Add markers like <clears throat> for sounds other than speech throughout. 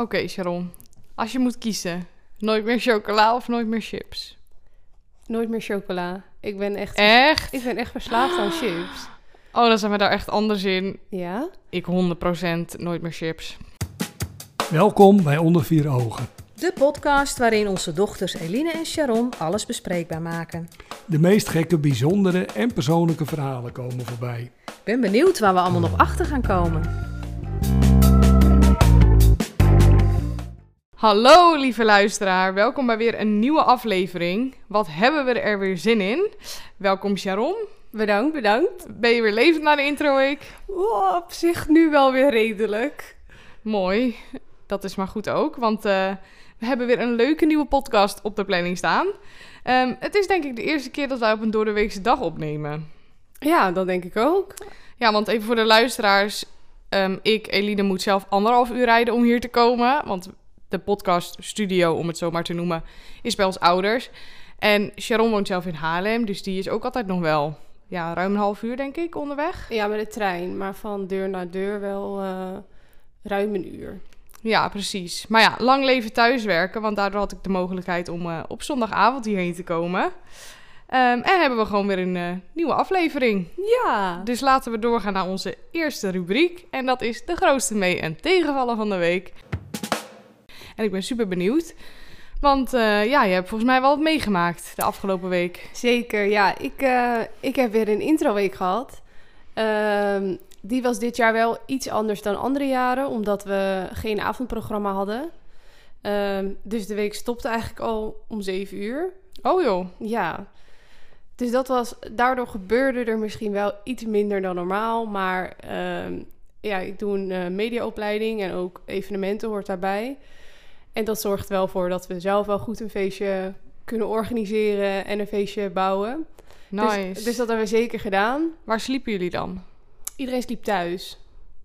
Oké, Sharon. Als je moet kiezen, nooit meer chocola of nooit meer chips? Nooit meer chocola. Ik ben echt, Echt? ik ben echt verslaafd aan chips. <gasps> Oh, dan zijn we daar echt anders in. Ja? Ik 100% nooit meer chips. Welkom bij Onder Vier Ogen. De podcast waarin onze dochters Eline en Sharon alles bespreekbaar maken. De meest gekke, bijzondere en persoonlijke verhalen komen voorbij. Ik ben benieuwd waar we allemaal nog achter gaan komen. Hallo lieve luisteraar, welkom bij weer een nieuwe aflevering. Wat hebben we er weer zin in? Welkom Sharon. Bedankt, bedankt. Ben je weer levend na de intro week? Oh, op zich nu wel weer redelijk. Mooi, dat is maar goed ook, want eh, we hebben weer een leuke nieuwe podcast op de planning staan. Ehm, het is denk ik de eerste keer dat wij op een doordeweekse dag opnemen. Ja, dat denk ik ook. Ja, want even voor de luisteraars. ehm, ik, Eline, moet zelf anderhalf uur rijden om hier te komen. Want de podcaststudio, om het zo maar te noemen, is bij ons ouders. En Sharon woont zelf in Haarlem, dus die is ook altijd nog wel ja, ruim een half uur, denk ik, onderweg. Ja, met de trein, maar van deur naar deur wel eh, ruim een uur. Ja, precies. Maar ja, lang leven thuiswerken, want daardoor had ik de mogelijkheid om eh, op zondagavond hierheen te komen. Ehm, en hebben we gewoon weer een eh, nieuwe aflevering. Ja. Dus laten we doorgaan naar onze eerste rubriek. En dat is de grootste mee- en tegenvallen van de week. En ik ben super benieuwd. Want eh, ja, je hebt volgens mij wel wat meegemaakt de afgelopen week. Zeker, ja. Ik, eh, ik heb weer een introweek gehad. Ehm, die was dit jaar wel iets anders dan andere jaren, omdat we geen avondprogramma hadden. Ehm, dus de week stopte eigenlijk al om zeven uur. Oh joh. Ja. Dus dat was, daardoor gebeurde er misschien wel iets minder dan normaal. Maar ehm, ja, ik doe een eh, mediaopleiding en ook evenementen hoort daarbij. En dat zorgt wel voor dat we zelf wel goed een feestje kunnen organiseren en een feestje bouwen. Nice. Dus, dus dat hebben we zeker gedaan. Waar sliepen jullie dan? Iedereen sliep thuis.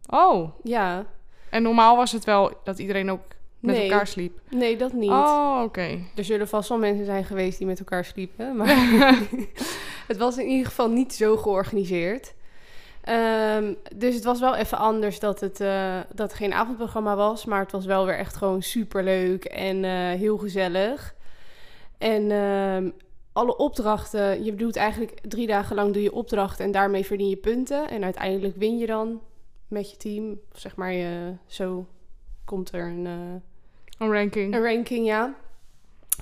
Oh. Ja. En normaal was het wel dat iedereen ook met Nee. elkaar sliep. Nee, dat niet. Oh, oké. Er zullen vast wel mensen zijn geweest die met elkaar sliepen. Maar <laughs> <laughs> het was in ieder geval niet zo georganiseerd. Ehm, dus het was wel even anders dat het, eh, dat het geen avondprogramma was. Maar het was wel weer echt gewoon super leuk en eh, heel gezellig. En ehm, alle opdrachten, je doet eigenlijk drie dagen lang doe je opdrachten en daarmee verdien je punten. En uiteindelijk win je dan met je team. Of zeg maar, je, zo komt er een... eh, Een ranking. een ranking, ja.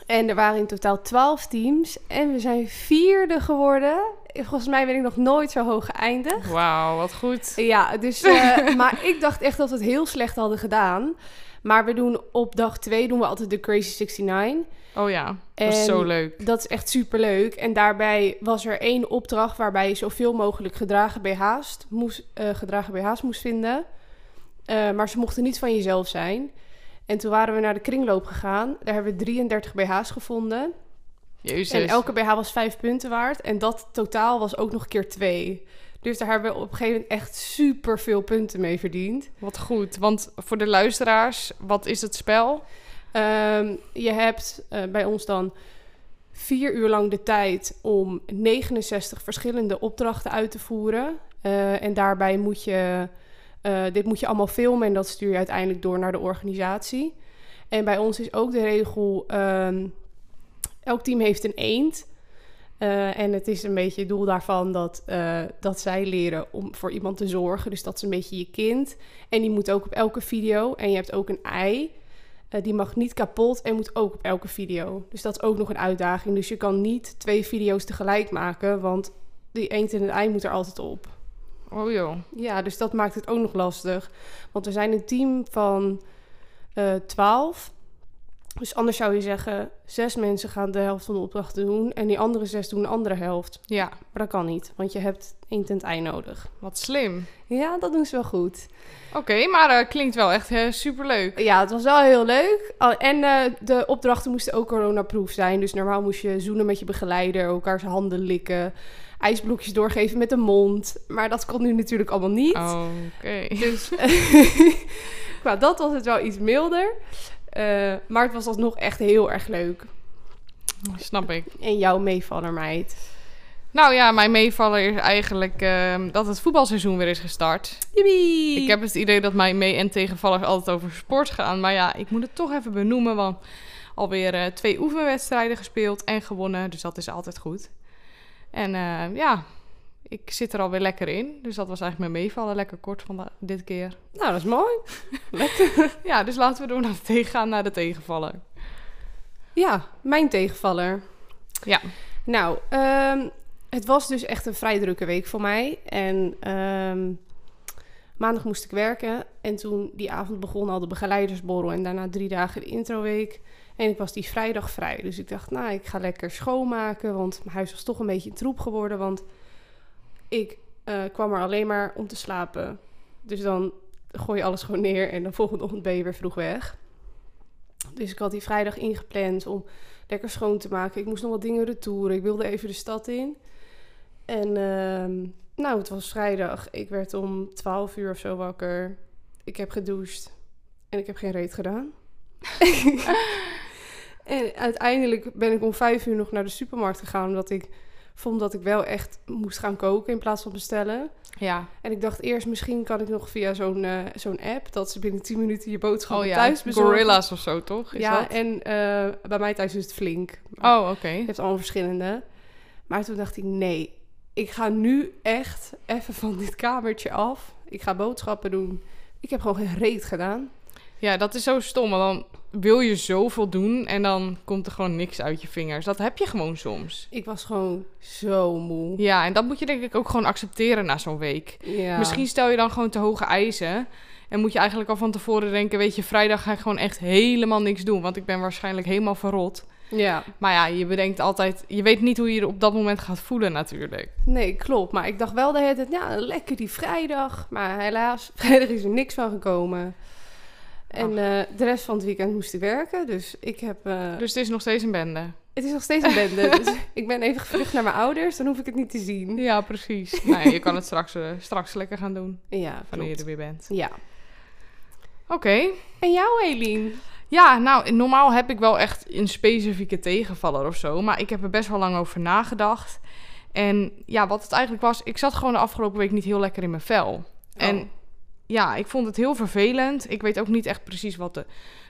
En er waren in totaal 12 teams. En we zijn vierde geworden. Volgens mij ben ik nog nooit zo hoog geëindigd. Wauw, wat goed. Ja, dus, eh, <laughs> maar ik dacht echt dat we het heel slecht hadden gedaan. Maar we doen op dag 2 doen we altijd de Crazy 69. Oh ja, dat is zo leuk. Dat is echt super leuk. En daarbij was er één opdracht waarbij je zoveel mogelijk gedragen BH's moest, eh, gedragen BH's moest vinden. Eh, maar ze mochten niet van jezelf zijn. En toen waren we naar de kringloop gegaan. Daar hebben we 33 BH's gevonden. Jezus. En elke BH was 5 punten waard. En dat totaal was ook nog keer 2. Dus daar hebben we op een gegeven moment echt super veel punten mee verdiend. Wat goed. Want voor de luisteraars, wat is het spel? Ehm, je hebt eh, bij ons dan vier uur lang de tijd om 69 verschillende opdrachten uit te voeren. Eh, en daarbij moet je, eh, dit moet je allemaal filmen en dat stuur je uiteindelijk door naar de organisatie. En bij ons is ook de regel, ehm, elk team heeft een eend. Eh, en het is een beetje het doel daarvan dat, eh, dat zij leren om voor iemand te zorgen. Dus dat is een beetje je kind. En die moet ook op elke video. En je hebt ook een ei. Die mag niet kapot en moet ook op elke video. Dus dat is ook nog een uitdaging. Dus je kan niet twee video's tegelijk maken, want die eend en het ei moet er altijd op. Oh joh. Ja, dus dat maakt het ook nog lastig. Want we zijn een team van eh 12. Dus anders zou je zeggen, zes mensen gaan de helft van de opdrachten doen... en die andere zes doen de andere helft. Ja, Maar dat kan niet, want je hebt en het ei nodig. wat slim. Ja, dat doen ze wel goed. Oké, maar eh, klinkt wel echt super superleuk. Ja, het was wel heel leuk. En eh, de opdrachten moesten ook coronaproof zijn. Dus normaal moest je zoenen met je begeleider, elkaars handen likken, ijsblokjes doorgeven met de mond. Maar dat kon nu natuurlijk allemaal niet. Oké. Dus <laughs> <laughs> qua dat was het wel iets milder. Eh, maar het was alsnog echt heel erg leuk. Snap ik. En jouw meevaller, meid. Nou ja, mijn meevaller is eigenlijk ehm, dat het voetbalseizoen weer is gestart. Yippie! Ik heb het idee dat mijn mee- en tegenvallers altijd over sport gaan. Maar ja, ik moet het toch even benoemen, want alweer eh, twee oefenwedstrijden gespeeld en gewonnen. Dus dat is altijd goed. En eh, ja, ik zit er alweer lekker in. Dus dat was eigenlijk mijn meevallen. Lekker kort van de- dit keer. Nou, dat is mooi. <laughs> Ja, dus laten we door naar de tegengaan naar de tegenvaller. Ja, mijn tegenvaller. Ja. Nou, ehm, het was dus echt een vrij drukke week voor mij. En ehm, maandag moest ik werken. En toen die avond begon al de begeleidersborrel. En daarna drie dagen de introweek. En ik was die vrijdag vrij. Dus ik dacht, nou, ik ga lekker schoonmaken. Want mijn huis was toch een beetje troep geworden. Want ik eh, kwam er alleen maar om te slapen. Dus dan gooi je alles gewoon neer. En de volgende ochtend ben je weer vroeg weg. Dus ik had die vrijdag ingepland om lekker schoon te maken. Ik moest nog wat dingen retouren. Ik wilde even de stad in. En ehm, nou, het was vrijdag. Ik werd om 12 uur of zo wakker. Ik heb gedoucht. En ik heb geen reet gedaan. <laughs> en uiteindelijk ben ik om 5 uur nog naar de supermarkt gegaan. Omdat ik vond dat ik wel echt moest gaan koken in plaats van bestellen. Ja. En ik dacht eerst, misschien kan ik nog via zo'n eh, zo'n app... dat ze binnen 10 minuten je boodschap Oh ja, thuis bezorgen. Gorilla's of zo, toch? Is ja, dat? en eh, bij mij thuis is het flink. Maar Oh, oké. Je hebt allemaal verschillende. Maar toen dacht ik, nee, ik ga nu echt even van dit kamertje af. Ik ga boodschappen doen. Ik heb gewoon geen reet gedaan. Ja, dat is zo stom. Want dan wil je zoveel doen en dan komt er gewoon niks uit je vingers. Dat heb je gewoon soms. Ik was gewoon zo moe. Ja, en dat moet je denk ik ook gewoon accepteren na zo'n week. Ja. Misschien stel je dan gewoon te hoge eisen. En moet je eigenlijk al van tevoren denken, weet je, vrijdag ga ik gewoon echt helemaal niks doen. Want ik ben waarschijnlijk helemaal verrot. Ja, Maar ja, je bedenkt altijd, je weet niet hoe je je op dat moment gaat voelen natuurlijk. nee, klopt. Maar ik dacht wel de hele tijd, ja, lekker die vrijdag. Maar helaas, <laughs> vrijdag is er niks van gekomen. En eh, de rest van het weekend moest ik werken. Dus ik heb... eh, Dus het is nog steeds een bende. Het is nog steeds een bende. <laughs> dus ik ben even gevlucht naar mijn ouders. Dan hoef ik het niet te zien. Ja, precies. <laughs> nou, ja, je kan het straks, eh, straks lekker gaan doen, Ja, wanneer je er weer bent. Ja. Oké. En jou, Eline? Ja, nou, normaal heb ik wel echt een specifieke tegenvaller of zo. Maar ik heb er best wel lang over nagedacht. En ja, wat het eigenlijk was, ik zat gewoon de afgelopen week niet heel lekker in mijn vel. En Oh. Ja, ik vond het heel vervelend. Ik weet ook niet echt precies wat de,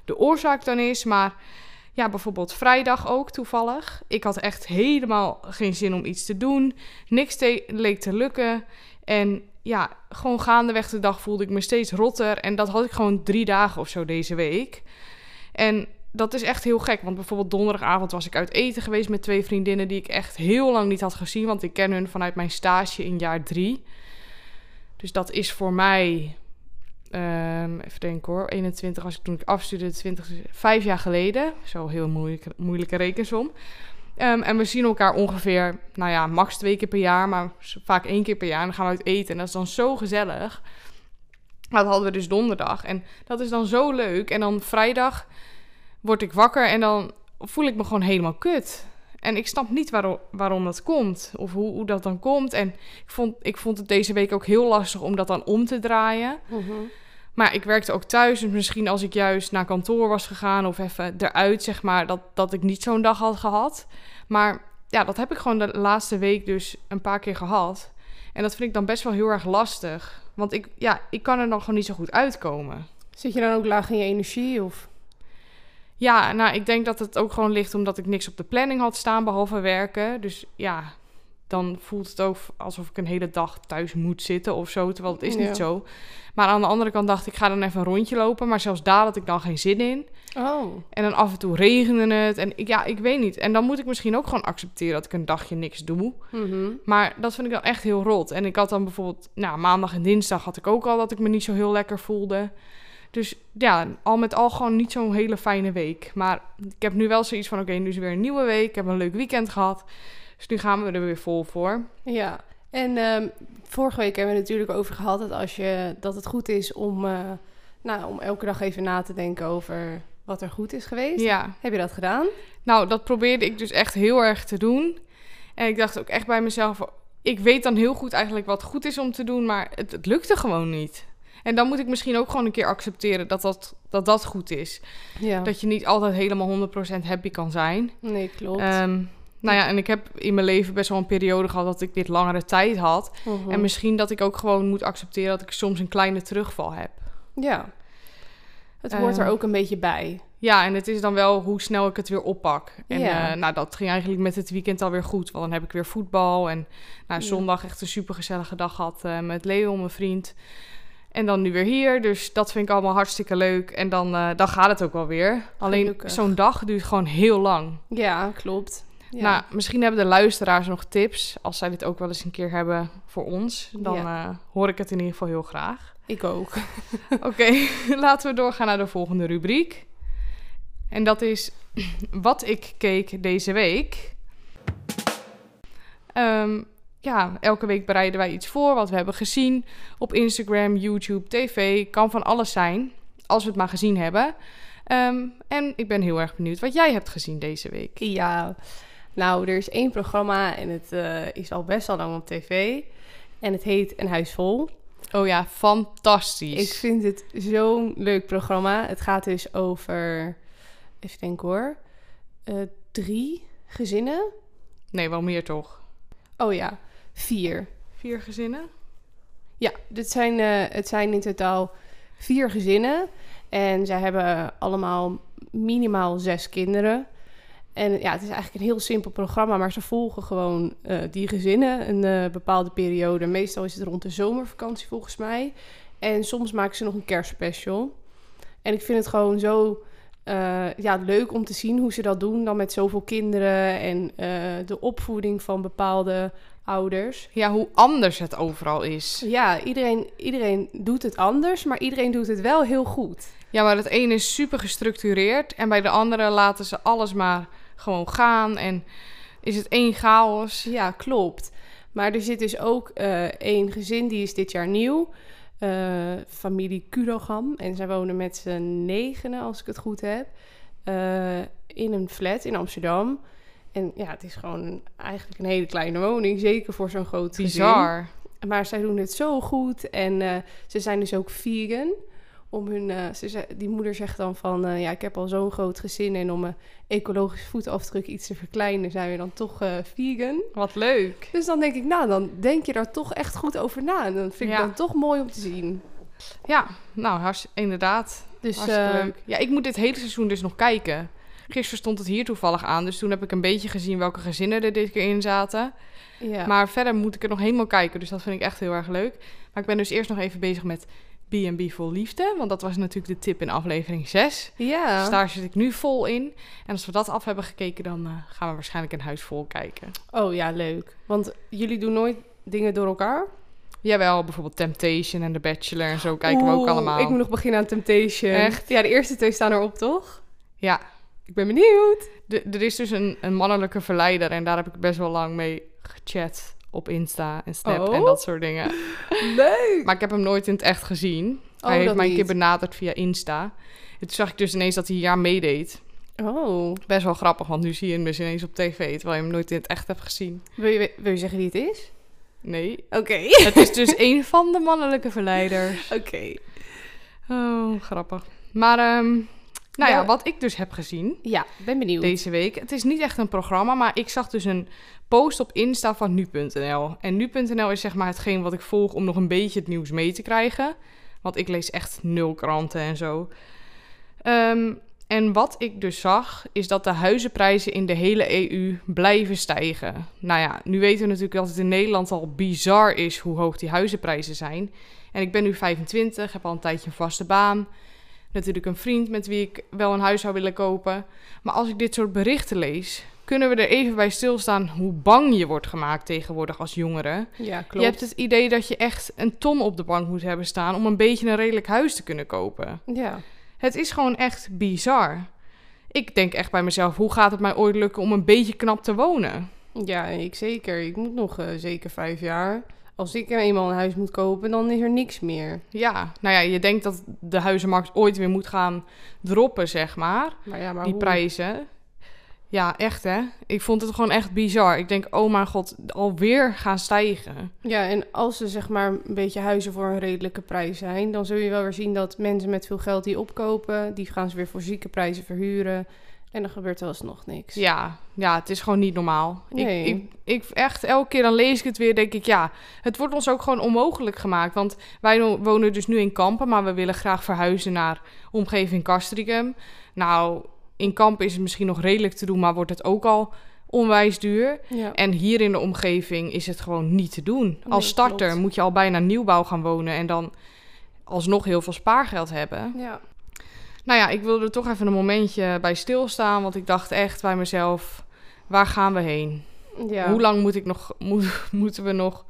de oorzaak dan is. Maar ja, bijvoorbeeld vrijdag ook toevallig. Ik had echt helemaal geen zin om iets te doen. Niks leek te lukken. En ja, gewoon gaandeweg de dag voelde ik me steeds rotter. En dat had ik gewoon drie dagen of zo deze week. En dat is echt heel gek. Want bijvoorbeeld donderdagavond was ik uit eten geweest met twee vriendinnen die ik echt heel lang niet had gezien. Want ik ken hun vanuit mijn stage in jaar drie. Dus dat is voor mij, ehm, even denken hoor, 21 als ik toen ik afstudeerde, 20, vijf jaar geleden. Zo heel moeilijk, moeilijke rekensom. Ehm, en we zien elkaar ongeveer, nou ja, max twee keer per jaar, maar vaak één keer per jaar. En dan gaan we uit eten. En dat is dan zo gezellig. Dat hadden we dus donderdag. En dat is dan zo leuk. En dan vrijdag word ik wakker en dan voel ik me gewoon helemaal kut. En ik snap niet waarom, waarom dat komt. Of hoe, hoe dat dan komt. En ik vond, ik vond het deze week ook heel lastig om dat dan om te draaien. Maar ik werkte ook thuis. Dus misschien als ik juist naar kantoor was gegaan of even eruit, zeg maar, dat, dat ik niet zo'n dag had gehad. Maar ja, dat heb ik gewoon de laatste week dus een paar keer gehad. En dat vind ik dan best wel heel erg lastig. Want ik, ja, ik kan er dan gewoon niet zo goed uitkomen. Zit je dan ook laag in je energie? Of? Ja, nou, ik denk dat het ook gewoon ligt omdat ik niks op de planning had staan behalve werken. Dus ja, dan voelt het ook alsof ik een hele dag thuis moet zitten of zo. Terwijl het is Ja. niet zo. Maar aan de andere kant dacht ik, ga dan even een rondje lopen. Maar zelfs daar had ik dan geen zin in. Oh. En dan af en toe regende het. En ik, ja, ik weet niet. En dan moet ik misschien ook gewoon accepteren dat ik een dagje niks doe. Mhm. Maar dat vind ik dan echt heel rot. En ik had dan bijvoorbeeld, nou, maandag en dinsdag had ik ook al dat ik me niet zo heel lekker voelde. Dus ja, al met al gewoon niet zo'n hele fijne week. Maar ik heb nu wel zoiets van, oké, nu is weer een nieuwe week. Ik heb een leuk weekend gehad. Dus nu gaan we er weer vol voor. Ja. En ehm, vorige week hebben we het natuurlijk over gehad dat, als je, dat het goed is om, eh, nou, om elke dag even na te denken over wat er goed is geweest. Ja, Heb je dat gedaan? nou, dat probeerde ik dus echt heel erg te doen. En ik dacht ook echt bij mezelf, ik weet dan heel goed eigenlijk wat goed is om te doen, maar het, het lukte gewoon niet. En dan moet ik misschien ook gewoon een keer accepteren dat dat, dat, dat goed is. Ja. Dat je niet altijd helemaal 100% happy kan zijn. Nee, klopt. Ehm, Nou ja, en ik heb in mijn leven best wel een periode gehad dat ik dit langere tijd had. Mhm. En misschien dat ik ook gewoon moet accepteren dat ik soms een kleine terugval heb. Ja. Het hoort er Eh, ook een beetje bij. Ja, en het is dan wel hoe snel ik het weer oppak. En Ja. eh, nou, dat ging eigenlijk met het weekend alweer goed. Want dan heb ik weer voetbal. En nou, zondag echt een supergezellige dag gehad eh, met Leo, mijn vriend. En dan nu weer hier. Dus dat vind ik allemaal hartstikke leuk. En dan, eh, dan gaat het ook wel weer. Alleen zo'n dag duurt gewoon heel lang. Ja, klopt. Ja. Nou, misschien hebben de luisteraars nog tips. Als zij dit ook wel eens een keer hebben voor ons. Dan Ja. eh, hoor ik het in ieder geval heel graag. ik ook. <laughs> <laughs> Oké, <laughs> laten we doorgaan naar de volgende rubriek. En dat is <clears throat> wat ik keek deze week. Ehm, ja, elke week bereiden wij iets voor wat we hebben gezien op Instagram, YouTube, tv. Kan van alles zijn, als we het maar gezien hebben. Ehm, en ik ben heel erg benieuwd wat jij hebt gezien deze week. Ja, nou, er is één programma en het eh, is al best al lang op tv. En het heet Een Huis Vol. Oh ja, fantastisch. Ik vind het zo'n leuk programma. Het gaat dus over, even denken hoor, eh, drie gezinnen. Nee, wel meer toch? Oh ja, vier. Vier gezinnen? Ja, dit zijn, eh, het zijn in totaal vier gezinnen. En zij hebben allemaal minimaal zes kinderen. En ja, het is eigenlijk een heel simpel programma, maar ze volgen gewoon eh, die gezinnen een eh, bepaalde periode. Meestal is het rond de zomervakantie volgens mij. En soms maken ze nog een kerstspecial. En ik vind het gewoon zo eh, ja, leuk om te zien hoe ze dat doen. Dan met zoveel kinderen en de opvoeding van bepaalde ouders. Ja, hoe anders het overal is. Ja, iedereen, iedereen doet het anders, maar iedereen doet het wel heel goed. Ja, maar het ene is super gestructureerd en bij de andere laten ze alles maar gewoon gaan en is het één chaos. Ja, klopt. Maar er zit dus ook eh één gezin, die is dit jaar nieuw. Eh, familie Kurogam. En zij wonen met z'n negenen, als ik het goed heb. eh, in een flat in Amsterdam. En ja, het is gewoon eigenlijk een hele kleine woning. Zeker voor zo'n groot gezin. Bizar. Maar zij doen het zo goed. En ze zijn dus ook vegan. Om hun, eh, ze, die moeder zegt dan van... eh, ja, ik heb al zo'n groot gezin... en om mijn ecologische voetafdruk iets te verkleinen... zijn we dan toch eh, vegan. Wat leuk. Dus dan denk ik, nou, dan denk je daar toch echt goed over na. En dat vind ik dan toch mooi om te zien. Ja, nou, inderdaad. Dus leuk. Ja, ik moet dit hele seizoen dus nog kijken. Gisteren stond het hier toevallig aan, dus toen heb ik een beetje gezien welke gezinnen er dit keer in zaten. ja. Maar verder moet ik het nog helemaal kijken, dus dat vind ik echt heel erg leuk. Maar ik ben dus eerst nog even bezig met B&B vol liefde, want dat was natuurlijk de tip in aflevering 6. ja. Dus daar zit ik nu vol in. En als we dat af hebben gekeken, dan eh, gaan we waarschijnlijk een huis vol kijken. Oh ja, leuk. Want jullie doen nooit dingen door elkaar? Jawel, bijvoorbeeld Temptation en The Bachelor en zo kijken we ook allemaal. Ik moet nog beginnen aan Temptation. Echt? Ja, de eerste twee staan erop, toch? Ja, Ik ben benieuwd. de- er is dus een, een mannelijke verleider en daar heb ik best wel lang mee gechat op Insta en Snap en Oh. dat soort dingen. <laughs> Leuk. Maar ik heb hem nooit in het echt gezien. Oh, hij heeft mij een keer benaderd via Insta. En toen zag ik dus ineens dat hij hier meedeed. Oh. Best wel grappig, want nu zie je hem dus ineens op tv, terwijl je hem nooit in het echt hebt gezien. Wil je, wil je zeggen wie het is? Nee. Oké. Het is dus een van de mannelijke verleiders. <laughs> Oké. Oh, grappig. Maar, ehm, nou ja, Ja. wat ik dus heb gezien Ja, ben benieuwd. deze week. Het is niet echt een programma, maar ik zag dus een post op Insta van nu.nl. En nu.nl is zeg maar hetgeen wat ik volg om nog een beetje het nieuws mee te krijgen. Want ik lees echt nul kranten en zo. Ehm, en wat ik dus zag, is dat de huizenprijzen in de hele EU blijven stijgen. Nou ja, nu weten we natuurlijk dat het in Nederland al bizar is hoe hoog die huizenprijzen zijn. En ik ben nu 25, heb al een tijdje een vaste baan. Natuurlijk een vriend met wie ik wel een huis zou willen kopen. Maar als ik dit soort berichten lees, kunnen we er even bij stilstaan hoe bang je wordt gemaakt tegenwoordig als jongere. Ja, klopt. Je hebt het idee dat je echt een ton op de bank moet hebben staan om een beetje een redelijk huis te kunnen kopen. Ja. Het is gewoon echt bizar. Ik denk echt bij mezelf, hoe gaat het mij ooit lukken om een beetje knap te wonen? Ja, ik zeker. Ik moet nog eh, zeker vijf jaar. Als ik eenmaal een huis moet kopen, dan is er niks meer. Ja, nou ja, je denkt dat de huizenmarkt ooit weer moet gaan droppen, zeg maar. Maar ja, maar die hoe? prijzen. Ja, echt hè. Ik vond het gewoon echt bizar. Ik denk, oh mijn god, alweer gaan stijgen. Ja, en als ze zeg maar een beetje huizen voor een redelijke prijs zijn, dan zul je wel weer zien dat mensen met veel geld die opkopen, die gaan ze weer voor zieke prijzen verhuren. En dan gebeurt er alsnog niks. Ja, ja, het is gewoon niet normaal. Nee. Ik, ik, ik echt elke keer dan lees ik het weer, denk ik, ja, het wordt ons ook gewoon onmogelijk gemaakt. Want wij wonen dus nu in Kampen, maar we willen graag verhuizen naar omgeving Castricum. Nou, in Kampen is het misschien nog redelijk te doen, maar wordt het ook al onwijs duur. Ja. En hier in de omgeving is het gewoon niet te doen. Als starter klopt. moet je al bijna nieuwbouw gaan wonen en dan alsnog heel veel spaargeld hebben. ja. Nou ja, ik wilde er toch even een momentje bij stilstaan, want ik dacht echt bij mezelf, waar gaan we heen? ja. Hoe lang moet ik nog, moet, <laughs> moeten we nog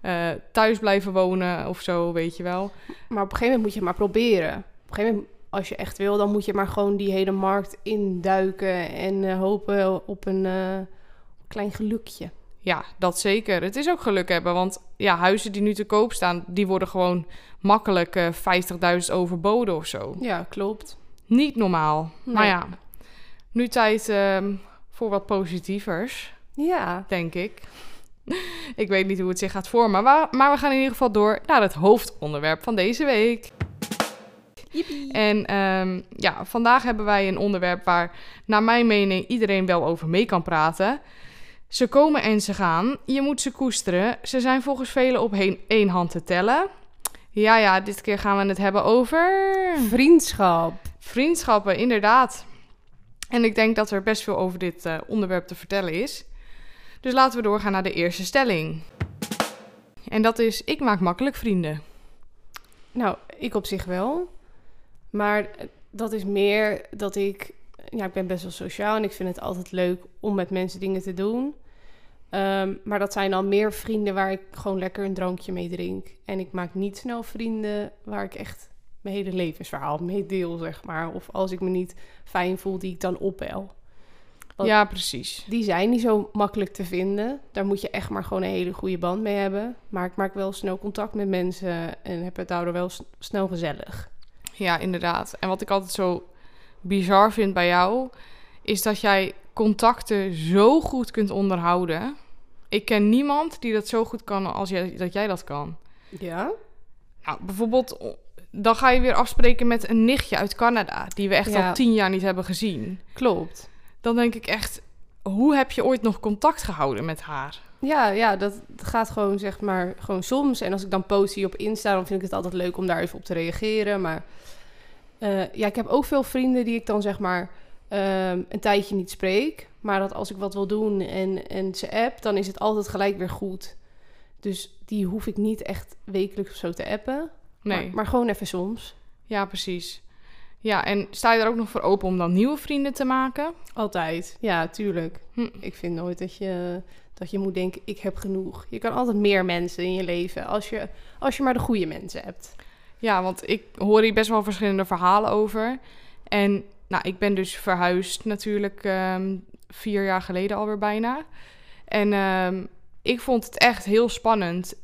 eh, thuis blijven wonen of zo, weet je wel? Maar op een gegeven moment moet je het maar proberen. Op een gegeven moment, als je echt wil, dan moet je maar gewoon die hele markt induiken en eh, hopen op een eh, klein gelukje. Ja, dat zeker. Het is ook geluk hebben, want ja, huizen die nu te koop staan, die worden gewoon makkelijk eh 50.000 overboden of zo. Ja, klopt. Niet normaal. Nee. Maar ja, nu tijd ehm, voor wat positievers, Ja. denk ik. <laughs> ik weet niet hoe het zich gaat vormen, maar, maar we gaan in ieder geval door naar het hoofdonderwerp van deze week. En ehm, ja, vandaag hebben wij een onderwerp waar, naar mijn mening, iedereen wel over mee kan praten. Ze komen en ze gaan. Je moet ze koesteren. Ze zijn volgens velen op heen- één hand te tellen. Ja, ja, dit keer gaan we het hebben over Vriendschap. vriendschappen, inderdaad. En ik denk dat er best veel over dit eh, onderwerp te vertellen is. Dus laten we doorgaan naar de eerste stelling. En dat is: ik maak makkelijk vrienden. Nou, ik op zich wel. Maar dat is meer dat ik... Ja, ik ben best wel sociaal en ik vind het altijd leuk om met mensen dingen te doen. Ehm, maar dat zijn dan meer vrienden waar ik gewoon lekker een drankje mee drink. En ik maak niet snel vrienden waar ik echt mijn hele levensverhaal mee deel, zeg maar. Of als ik me niet fijn voel, die ik dan opbel. Ja, precies. Die zijn niet zo makkelijk te vinden. Daar moet je echt maar gewoon een hele goede band mee hebben. Maar ik maak wel snel contact met mensen en heb het daardoor wel snel gezellig. Ja, inderdaad. En wat ik altijd zo bizar vind bij jou, is dat jij contacten zo goed kunt onderhouden. Ik ken niemand die dat zo goed kan als jij, dat jij dat kan. Ja? Nou, bijvoorbeeld, dan ga je weer afspreken met een nichtje uit Canada, die we echt Ja. al tien jaar niet hebben gezien. Klopt. Dan denk ik echt, hoe heb je ooit nog contact gehouden met haar? Ja, ja, dat gaat gewoon zeg maar gewoon soms. En als ik dan post zie op Insta, dan vind ik het altijd leuk om daar even op te reageren. Maar eh, ja, ik heb ook veel vrienden die ik dan zeg maar ehm, een tijdje niet spreek. Maar dat als ik wat wil doen en, en ze app, dan is het altijd gelijk weer goed. Dus die hoef ik niet echt wekelijks of zo te appen. Nee, Maar, maar gewoon even soms. ja, precies. Ja, en sta je er ook nog voor open om dan nieuwe vrienden te maken? Altijd. Ja, tuurlijk. Hm. Ik vind nooit dat je, dat je moet denken, ik heb genoeg. Je kan altijd meer mensen in je leven als je, als je maar de goede mensen hebt. Ja, want ik hoor hier best wel verschillende verhalen over. En nou, ik ben dus verhuisd natuurlijk ehm, vier jaar geleden alweer bijna. En ehm, ik vond het echt heel spannend.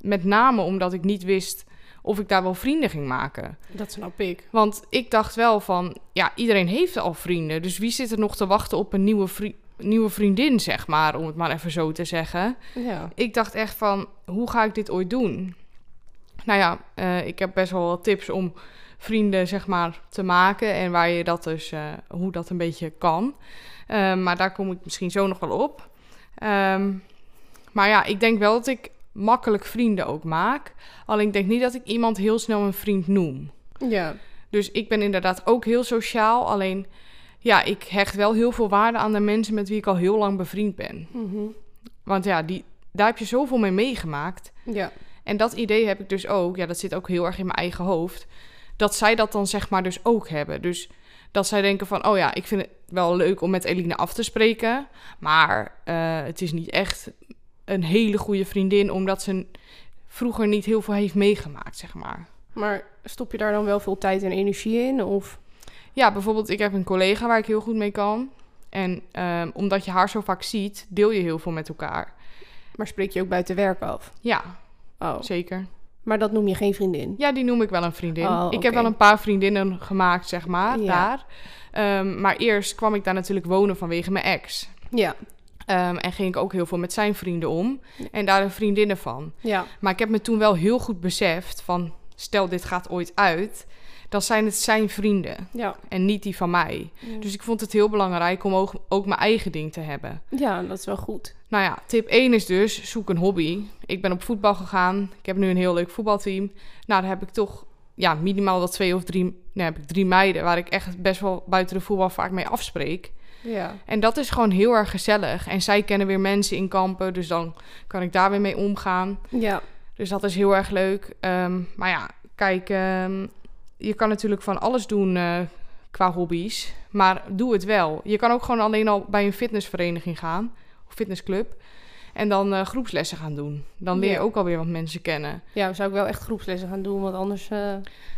Met name omdat ik niet wist of ik daar wel vrienden ging maken. Dat snap ik. Want ik dacht wel van, ja, iedereen heeft al vrienden. Dus wie zit er nog te wachten op een nieuwe, vri- nieuwe vriendin, zeg maar, om het maar even zo te zeggen. Ja. Ik dacht echt van, hoe ga ik dit ooit doen? Nou ja, eh, ik heb best wel wat tips om vrienden, zeg maar, te maken. En waar je dat dus, eh, hoe dat een beetje kan. Eh, maar daar kom ik misschien zo nog wel op. Ehm, maar ja, ik denk wel dat ik makkelijk vrienden ook maak. Alleen ik denk niet dat ik iemand heel snel een vriend noem. Ja. Dus ik ben inderdaad ook heel sociaal. Alleen, ja, ik hecht wel heel veel waarde aan de mensen met wie ik al heel lang bevriend ben. Mhm. Want ja, die, daar heb je zoveel mee meegemaakt. Ja. En dat idee heb ik dus ook. Ja, dat zit ook heel erg in mijn eigen hoofd. Dat zij dat dan zeg maar dus ook hebben. Dus dat zij denken van... Oh ja, ik vind het wel leuk om met Eline af te spreken. Maar eh, het is niet echt een hele goede vriendin... omdat ze vroeger niet heel veel heeft meegemaakt, zeg maar. Maar stop je daar dan wel veel tijd en energie in? Of... Ja, bijvoorbeeld ik heb een collega waar ik heel goed mee kan. En ehm, omdat je haar zo vaak ziet, deel je heel veel met elkaar. Maar spreek je ook buiten werk af? Ja, Oh. zeker. Maar dat noem je geen vriendin? Ja, die noem ik wel een vriendin. Oh, Ik heb wel een paar vriendinnen gemaakt, zeg maar, Ja. daar. Ehm, maar eerst kwam ik daar natuurlijk wonen vanwege mijn ex. Ja. Ehm, en ging ik ook heel veel met zijn vrienden om. En daar een vriendinnen van. Ja. Maar ik heb me toen wel heel goed beseft van... stel dit gaat ooit uit... dan zijn het zijn vrienden Ja. en niet die van mij. Dus ik vond het heel belangrijk om ook, ook mijn eigen ding te hebben. ja, dat is wel goed. Nou ja, tip 1 is dus, zoek een hobby. Ik ben op voetbal gegaan. Ik heb nu een heel leuk voetbalteam. Nou, dan heb ik toch ja, minimaal wel twee of drie, nou, heb ik drie meiden... waar ik echt best wel buiten de voetbal vaak mee afspreek. Ja. En dat is gewoon heel erg gezellig. En zij kennen weer mensen in kampen, dus dan kan ik daar weer mee omgaan. Ja. Dus dat is heel erg leuk. Ehm, maar ja, kijk, ehm, je kan natuurlijk van alles doen eh, qua hobby's. Maar doe het wel. Je kan ook gewoon alleen al bij een fitnessvereniging gaan, of fitnessclub. En dan eh, groepslessen gaan doen. Dan leer je ook alweer wat mensen kennen. Ja, zou ik wel echt groepslessen gaan doen, want anders... eh,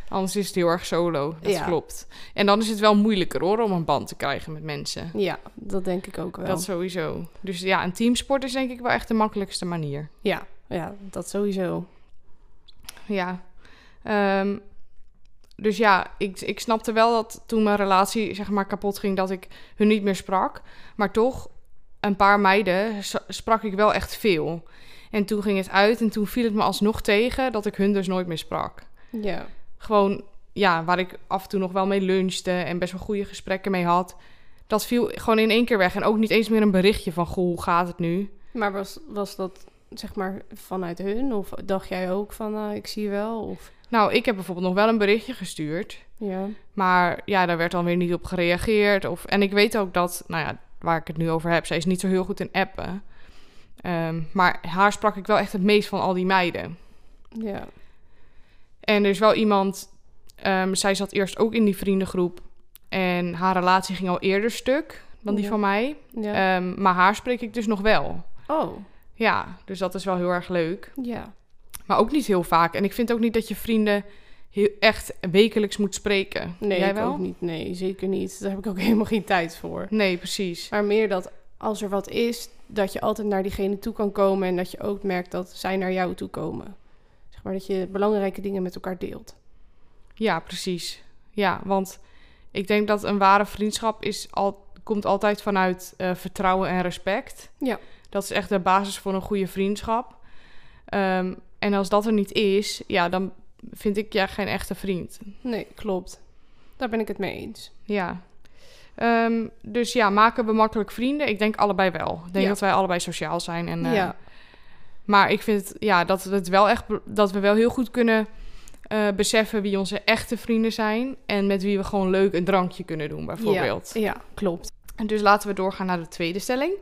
Anders is het heel erg solo. Dat Ja. klopt. En dan is het wel moeilijker hoor, om een band te krijgen met mensen. ja, dat denk ik ook wel. Dat sowieso. Dus ja, een teamsport is denk ik wel echt de makkelijkste manier. Ja, ja, dat sowieso. Ja. Ehm, dus ja, ik, ik snapte wel dat toen mijn relatie zeg maar kapot ging, dat ik hun niet meer sprak. Maar toch, een paar meiden sprak ik wel echt veel. En toen ging het uit en toen viel het me alsnog tegen dat ik hun dus nooit meer sprak. Ja. Gewoon, ja, waar ik af en toe nog wel mee lunchte en best wel goede gesprekken mee had. Dat viel gewoon in één keer weg. En ook niet eens meer een berichtje van, goh, hoe gaat het nu? Maar was, was dat zeg maar vanuit hun? Of dacht jij ook van, nou, ik zie je wel? Of, Nou, ik heb bijvoorbeeld nog wel een berichtje gestuurd. ja. Maar ja, daar werd dan weer niet op gereageerd. Of, en ik weet ook dat, nou ja, waar ik het nu over heb, zij is niet zo heel goed in appen. Ehm, maar haar sprak ik wel echt het meest van al die meiden. Ja. En er is wel iemand, ehm, zij zat eerst ook in die vriendengroep. En haar relatie ging al eerder stuk dan die Ja. van mij. Ja. Ehm, maar haar spreek ik dus nog wel. oh, Ja, dus dat is wel heel erg leuk. ja. Maar ook niet heel vaak. En ik vind ook niet dat je vrienden heel, echt wekelijks moet spreken. Nee, Jij wel? ook niet. Nee, zeker niet. Daar heb ik ook <laughs> helemaal geen tijd voor. Nee, precies. Maar meer dat als er wat is, dat je altijd naar diegene toe kan komen en dat je ook merkt dat zij naar jou toe komen. Zeg maar dat je belangrijke dingen met elkaar deelt. Ja, precies. Ja, want ik denk dat een ware vriendschap is al, komt altijd vanuit eh, vertrouwen en respect. Ja. Dat is echt de basis voor een goede vriendschap. Ehm, en als dat er niet is, ja, dan vind ik ja geen echte vriend. Nee, klopt. Daar ben ik het mee eens. Ja. Ehm, dus ja, maken we makkelijk vrienden? Ik denk allebei wel. Ik denk Ja. dat wij allebei sociaal zijn. En, eh, ja, Maar ik vind ja, dat, we het wel echt, dat we wel heel goed kunnen eh, beseffen wie onze echte vrienden zijn. En met wie we gewoon leuk een drankje kunnen doen, bijvoorbeeld. Ja, ja, klopt. En dus laten we doorgaan naar de tweede stelling.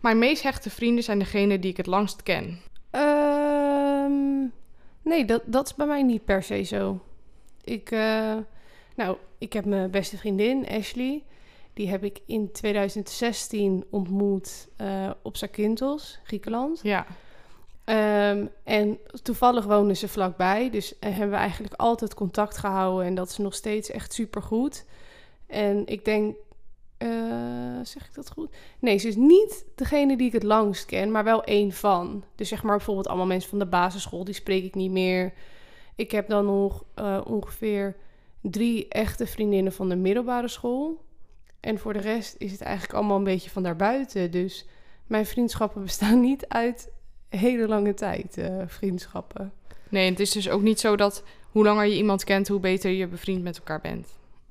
Mijn meest hechte vrienden zijn degenen die ik het langst ken. Ehm, nee, dat, dat is bij mij niet per se zo. Ik, eh, nou, ik heb mijn beste vriendin, Ashley. Die heb ik in 2016 ontmoet eh, op Zakynthos, Griekenland. Ja, Ehm, en toevallig wonen ze vlakbij. Dus hebben we eigenlijk altijd contact gehouden. En dat is nog steeds echt super goed. En ik denk. Eh, zeg ik dat goed? Nee, ze is niet degene die ik het langst ken, maar wel één van. Dus zeg maar bijvoorbeeld allemaal mensen van de basisschool, die spreek ik niet meer. Ik heb dan nog eh, ongeveer drie echte vriendinnen van de middelbare school. En voor de rest is het eigenlijk allemaal een beetje van daarbuiten. Dus mijn vriendschappen <laughs> bestaan niet uit hele lange tijd, eh, vriendschappen. nee, het is dus ook niet zo dat hoe langer je iemand kent, hoe beter je bevriend met elkaar bent.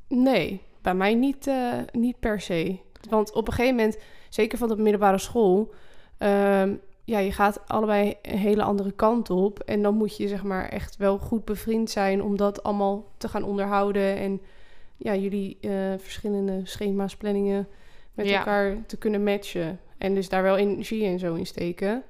Nee, bij mij niet, eh, niet per se. Want op een gegeven moment, zeker van de middelbare school, ehm, ja, je gaat allebei een hele andere kant op. En dan moet je zeg maar echt wel goed bevriend zijn om dat allemaal te gaan onderhouden. En ja, jullie eh, verschillende schema's, planningen met Ja. elkaar te kunnen matchen. En dus daar wel energie en zo in steken.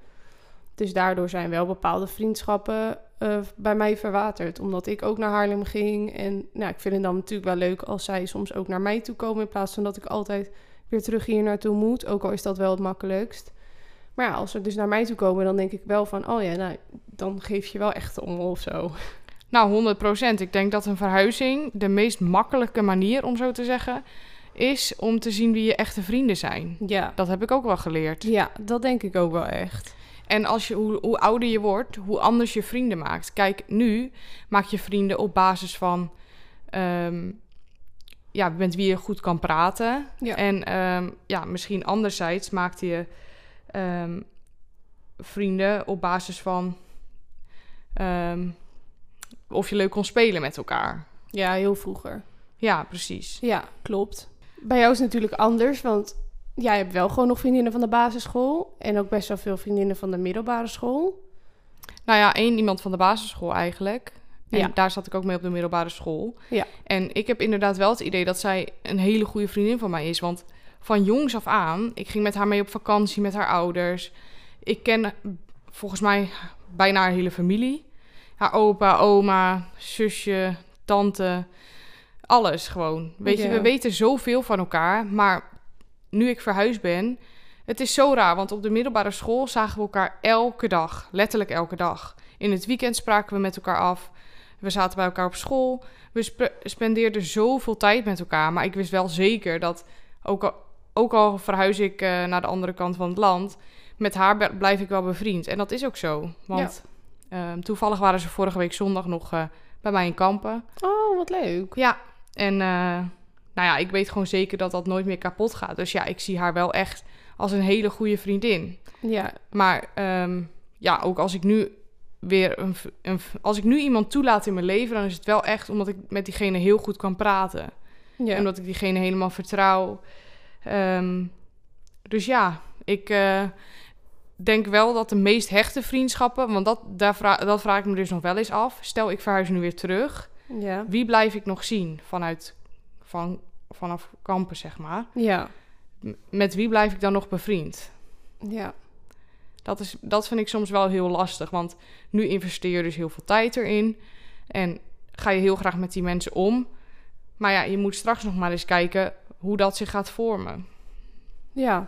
Dus daardoor zijn wel bepaalde vriendschappen eh, bij mij verwaterd. Omdat ik ook naar Haarlem ging. En nou, ik vind het dan natuurlijk wel leuk als zij soms ook naar mij toe komen. In plaats van dat ik altijd weer terug hier naartoe moet. Ook al is dat wel het makkelijkst. Maar ja, als ze dus naar mij toe komen, dan denk ik wel van... Oh ja, nou, dan geef je wel echt om of zo. Nou, 100% Ik denk dat een verhuizing de meest makkelijke manier, om zo te zeggen, is om te zien wie je echte vrienden zijn. Ja, Dat heb ik ook wel geleerd. ja dat denk ik ook wel echt. En als je, hoe, hoe ouder je wordt, hoe anders je vrienden maakt. Kijk, nu maak je vrienden op basis van ehm, ja, met wie je goed kan praten. Ja. En ehm, ja, misschien anderzijds maakte je ehm, vrienden op basis van of je leuk kon spelen met elkaar. Ja, heel vroeger. Ja, precies. Ja, klopt. Bij jou is het natuurlijk anders, want jij hebt wel gewoon nog vriendinnen van de basisschool. En ook best wel veel vriendinnen van de middelbare school. Nou ja, één iemand van de basisschool eigenlijk. En Ja. daar zat ik ook mee op de middelbare school. Ja. En ik heb inderdaad wel het idee dat zij een hele goede vriendin van mij is. Want van jongs af aan, ik ging met haar mee op vakantie met haar ouders. Ik ken volgens mij bijna haar hele familie. Haar opa, oma, zusje, tante. Alles gewoon. Weet je, we weten zoveel van elkaar. Maar nu ik verhuisd ben, het is zo raar. Want op de middelbare school zagen we elkaar elke dag. Letterlijk elke dag. In het weekend spraken we met elkaar af. We zaten bij elkaar op school. We spe- spendeerden zoveel tijd met elkaar. Maar ik wist wel zeker dat, ook al, ook al verhuis ik eh, naar de andere kant van het land, met haar blijf ik wel bevriend. En dat is ook zo. Want ehm, toevallig waren ze vorige week zondag nog eh, bij mij in Kampen. Oh, wat leuk. Ja, en eh, nou ja, ik weet gewoon zeker dat dat nooit meer kapot gaat. Dus ja, ik zie haar wel echt als een hele goede vriendin. Ja, Maar ehm, ja, ook als ik nu weer een, een als ik nu iemand toelaat in mijn leven, dan is het wel echt omdat ik met diegene heel goed kan praten. ja. Omdat ik diegene helemaal vertrouw. Ehm, dus ja, ik eh, denk wel dat de meest hechte vriendschappen, want dat, daar vra dat vraag ik me dus nog wel eens af. Stel, ik verhuis nu weer terug. ja. Wie blijf ik nog zien vanuit, van, vanaf kampen, zeg maar? Ja, M- Met wie blijf ik dan nog bevriend? ja. Dat, is, dat vind ik soms wel heel lastig, want nu investeer je dus heel veel tijd erin. En ga je heel graag met die mensen om. Maar ja, je moet straks nog maar eens kijken hoe dat zich gaat vormen. Ja,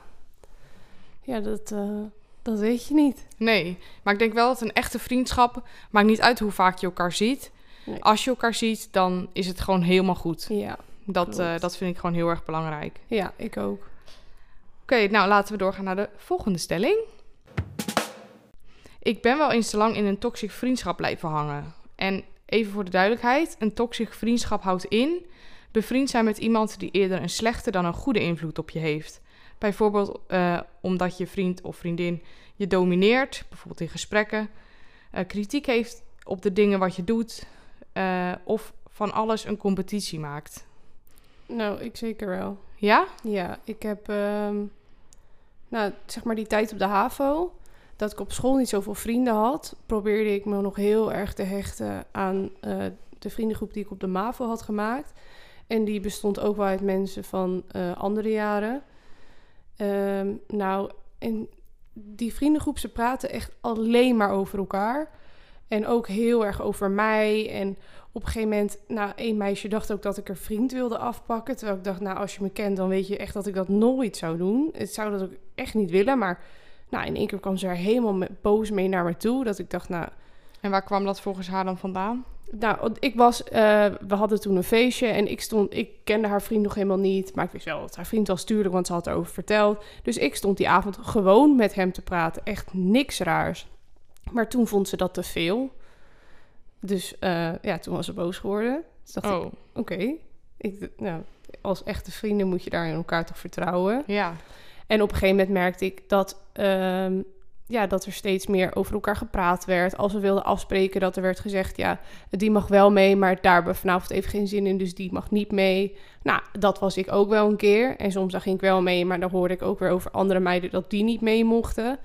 ja dat, eh, dat weet je niet. Nee, maar ik denk wel dat een echte vriendschap... maakt niet uit hoe vaak je elkaar ziet. Nee. Als je elkaar ziet, dan is het gewoon helemaal goed. Ja, Dat, eh, dat vind ik gewoon heel erg belangrijk. ja ik ook. Oké, nou laten we doorgaan naar de volgende stelling. Ik ben wel eens te lang in een toxic vriendschap blijven hangen. En even voor de duidelijkheid, een toxic vriendschap houdt in bevriend zijn met iemand die eerder een slechte dan een goede invloed op je heeft. Bijvoorbeeld eh, omdat je vriend of vriendin je domineert, bijvoorbeeld in gesprekken, eh, kritiek heeft op de dingen wat je doet, of van alles een competitie maakt. Nou, ik zeker wel. Ja? Ja, ik heb, ehm, nou, zeg maar die tijd op de HAVO, dat ik op school niet zoveel vrienden had, probeerde ik me nog heel erg te hechten aan eh, de vriendengroep die ik op de MAVO had gemaakt. En die bestond ook wel uit mensen van eh, andere jaren. Ehm, nou, en die vriendengroep, ze praten echt alleen maar over elkaar. En ook heel erg over mij. En op een gegeven moment, nou, één meisje dacht ook dat ik er vriend wilde afpakken. Terwijl ik dacht, nou, als je me kent, dan weet je echt dat ik dat nooit zou doen. Ik zou dat ook echt niet willen. Maar nou, in één keer kwam ze er helemaal boos mee naar me toe. Dat ik dacht, nou, En waar kwam dat volgens haar dan vandaan? nou, ik was, eh, we hadden toen een feestje en ik stond, ik kende haar vriend nog helemaal niet, maar ik wist wel dat haar vriend was tuurlijk, want ze had erover verteld. Dus ik stond die avond gewoon met hem te praten, echt niks raars. Maar toen vond ze dat te veel. Dus eh, ja, toen was ze boos geworden. Dus dacht ik, Oh, oké, ik, nou, als echte vrienden moet je daar in elkaar toch vertrouwen. ja. En op een gegeven moment merkte ik dat, ehm, ja, dat er steeds meer over elkaar gepraat werd. Als we wilden afspreken, dat er werd gezegd: ja, die mag wel mee, maar daar hebben we vanavond even geen zin in, dus die mag niet mee. Nou, dat was ik ook wel een keer. En soms dan ging ik wel mee, maar dan hoorde ik ook weer over andere meiden dat die niet mee mochten.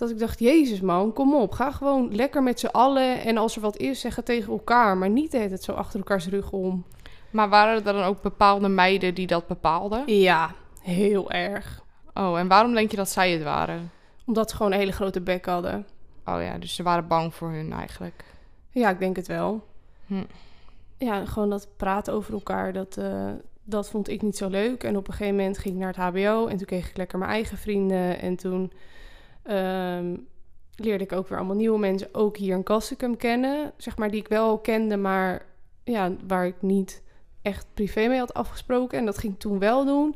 Dat ik dacht: Jezus, man, kom op, ga gewoon lekker met z'n allen. En als er wat is, zeg het tegen elkaar, maar niet tijd zo achter elkaars rug om. Maar waren er dan ook bepaalde meiden die dat bepaalden? Ja, heel erg. Oh, en waarom denk je dat zij het waren? Omdat ze gewoon een hele grote bek hadden. Oh ja, dus ze waren bang voor hun eigenlijk. Ja, ik denk het wel. Hm. Ja, gewoon dat praten over elkaar, dat, eh, dat vond ik niet zo leuk. En op een gegeven moment ging ik naar het HBO en toen kreeg ik lekker mijn eigen vrienden. En toen ehm, leerde ik ook weer allemaal nieuwe mensen, ook hier in Kassikum kennen. Zeg maar, die ik wel kende, maar ja, waar ik niet echt privé mee had afgesproken. En dat ging ik toen wel doen.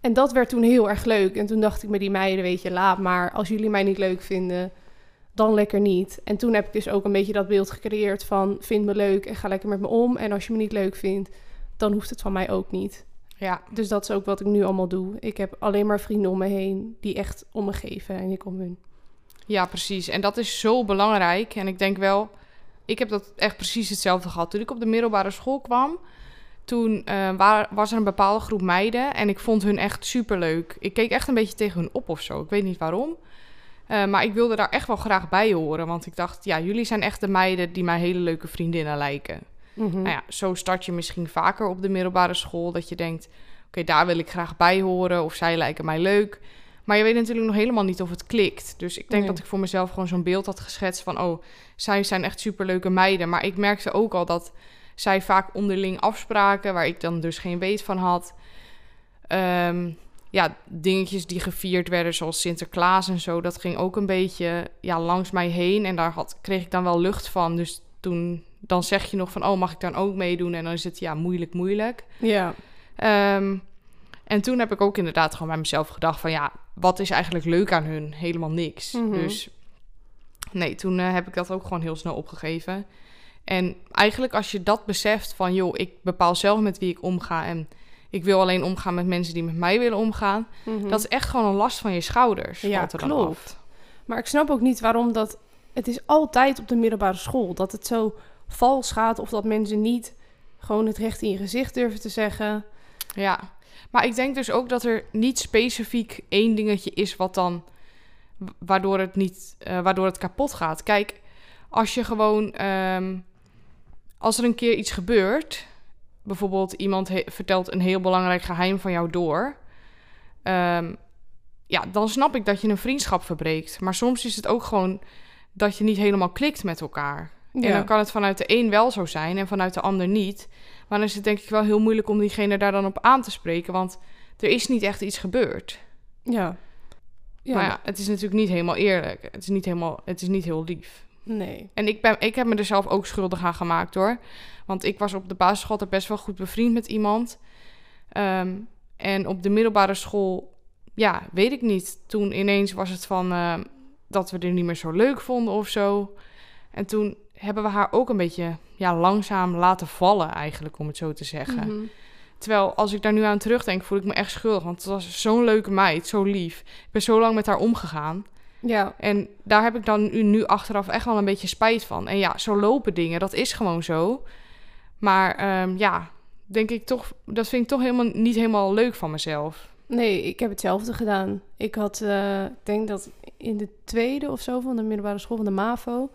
En dat werd toen heel erg leuk. En toen dacht ik met die meiden, weet je, laat maar. Als jullie mij niet leuk vinden, dan lekker niet. En toen heb ik dus ook een beetje dat beeld gecreëerd van... vind me leuk en ga lekker met me om. En als je me niet leuk vindt, dan hoeft het van mij ook niet. Ja, Dus dat is ook wat ik nu allemaal doe. Ik heb alleen maar vrienden om me heen die echt om me geven en ik om hun. ja, precies. En dat is zo belangrijk. En ik denk wel ik heb dat echt precies hetzelfde gehad. Toen ik op de middelbare school kwam, toen eh, wa- was er een bepaalde groep meiden en ik vond hun echt superleuk. Ik keek echt een beetje tegen hun op of zo. Ik weet niet waarom. Eh, maar ik wilde daar echt wel graag bij horen. Want ik dacht, ja, jullie zijn echt de meiden die mij hele leuke vriendinnen lijken. Mhm. Nou ja, zo start je misschien vaker op de middelbare school. Dat je denkt, oké, daar wil ik graag bij horen. Of zij lijken mij leuk. Maar je weet natuurlijk nog helemaal niet of het klikt. Dus ik denk Nee. dat ik voor mezelf gewoon zo'n beeld had geschetst van... oh, zij zijn echt superleuke meiden. Maar ik merkte ook al dat zij vaak onderling afspraken... waar ik dan dus geen weet van had. Ehm, ja, dingetjes die gevierd werden, zoals Sinterklaas en zo... dat ging ook een beetje ja, langs mij heen. En daar had, kreeg ik dan wel lucht van. Dus toen dan zeg je nog van... oh, mag ik dan ook meedoen? En dan is het ja, moeilijk, moeilijk. Ja. Ehm, en toen heb ik ook inderdaad gewoon bij mezelf gedacht van ja, wat is eigenlijk leuk aan hun? Helemaal niks. Mhm. Dus nee, toen eh, heb ik dat ook gewoon heel snel opgegeven. En eigenlijk als je dat beseft van joh, ik bepaal zelf met wie ik omga en ik wil alleen omgaan met mensen die met mij willen omgaan. Mhm. Dat is echt gewoon een last van je schouders. Ja, er klopt. Maar ik snap ook niet waarom dat... Het is altijd op de middelbare school dat het zo vals gaat... of dat mensen niet gewoon het recht in je gezicht durven te zeggen. Ja, maar ik denk dus ook dat er niet specifiek één dingetje is wat dan wa- waardoor het niet eh, waardoor het kapot gaat. Kijk, als je gewoon ehm, als er een keer iets gebeurt, bijvoorbeeld iemand vertelt een heel belangrijk geheim van jou door, ehm, ja, dan snap ik dat je een vriendschap verbreekt. Maar soms is het ook gewoon dat je niet helemaal klikt met elkaar. En dan kan het vanuit de een wel zo zijn en vanuit de ander niet. Maar dan is het denk ik wel heel moeilijk om diegene daar dan op aan te spreken. Want er is niet echt iets gebeurd. Ja. Ja, maar ja, het is natuurlijk niet helemaal eerlijk. Het is niet, helemaal, het is niet heel lief. nee. En ik, ben, ik heb me er zelf ook schuldig aan gemaakt hoor. Want ik was op de basisschool altijd best wel goed bevriend met iemand. Ehm, en op de middelbare school, ja, weet ik niet. Toen ineens was het van ehm, dat we er niet meer zo leuk vonden of zo. En toen hebben we haar ook een beetje ja, langzaam laten vallen, eigenlijk, om het zo te zeggen. Mhm. Terwijl als ik daar nu aan terugdenk, voel ik me echt schuldig. Want het was zo'n leuke meid, zo lief. Ik ben zo lang met haar omgegaan. Ja, En daar heb ik dan nu, nu achteraf echt wel een beetje spijt van. En ja, zo lopen dingen, dat is gewoon zo. Maar ehm, ja, denk ik toch, dat vind ik toch helemaal niet helemaal leuk van mezelf. nee, ik heb hetzelfde gedaan. Ik had, eh, ik denk dat in de tweede of zo van de middelbare school van de MAVO...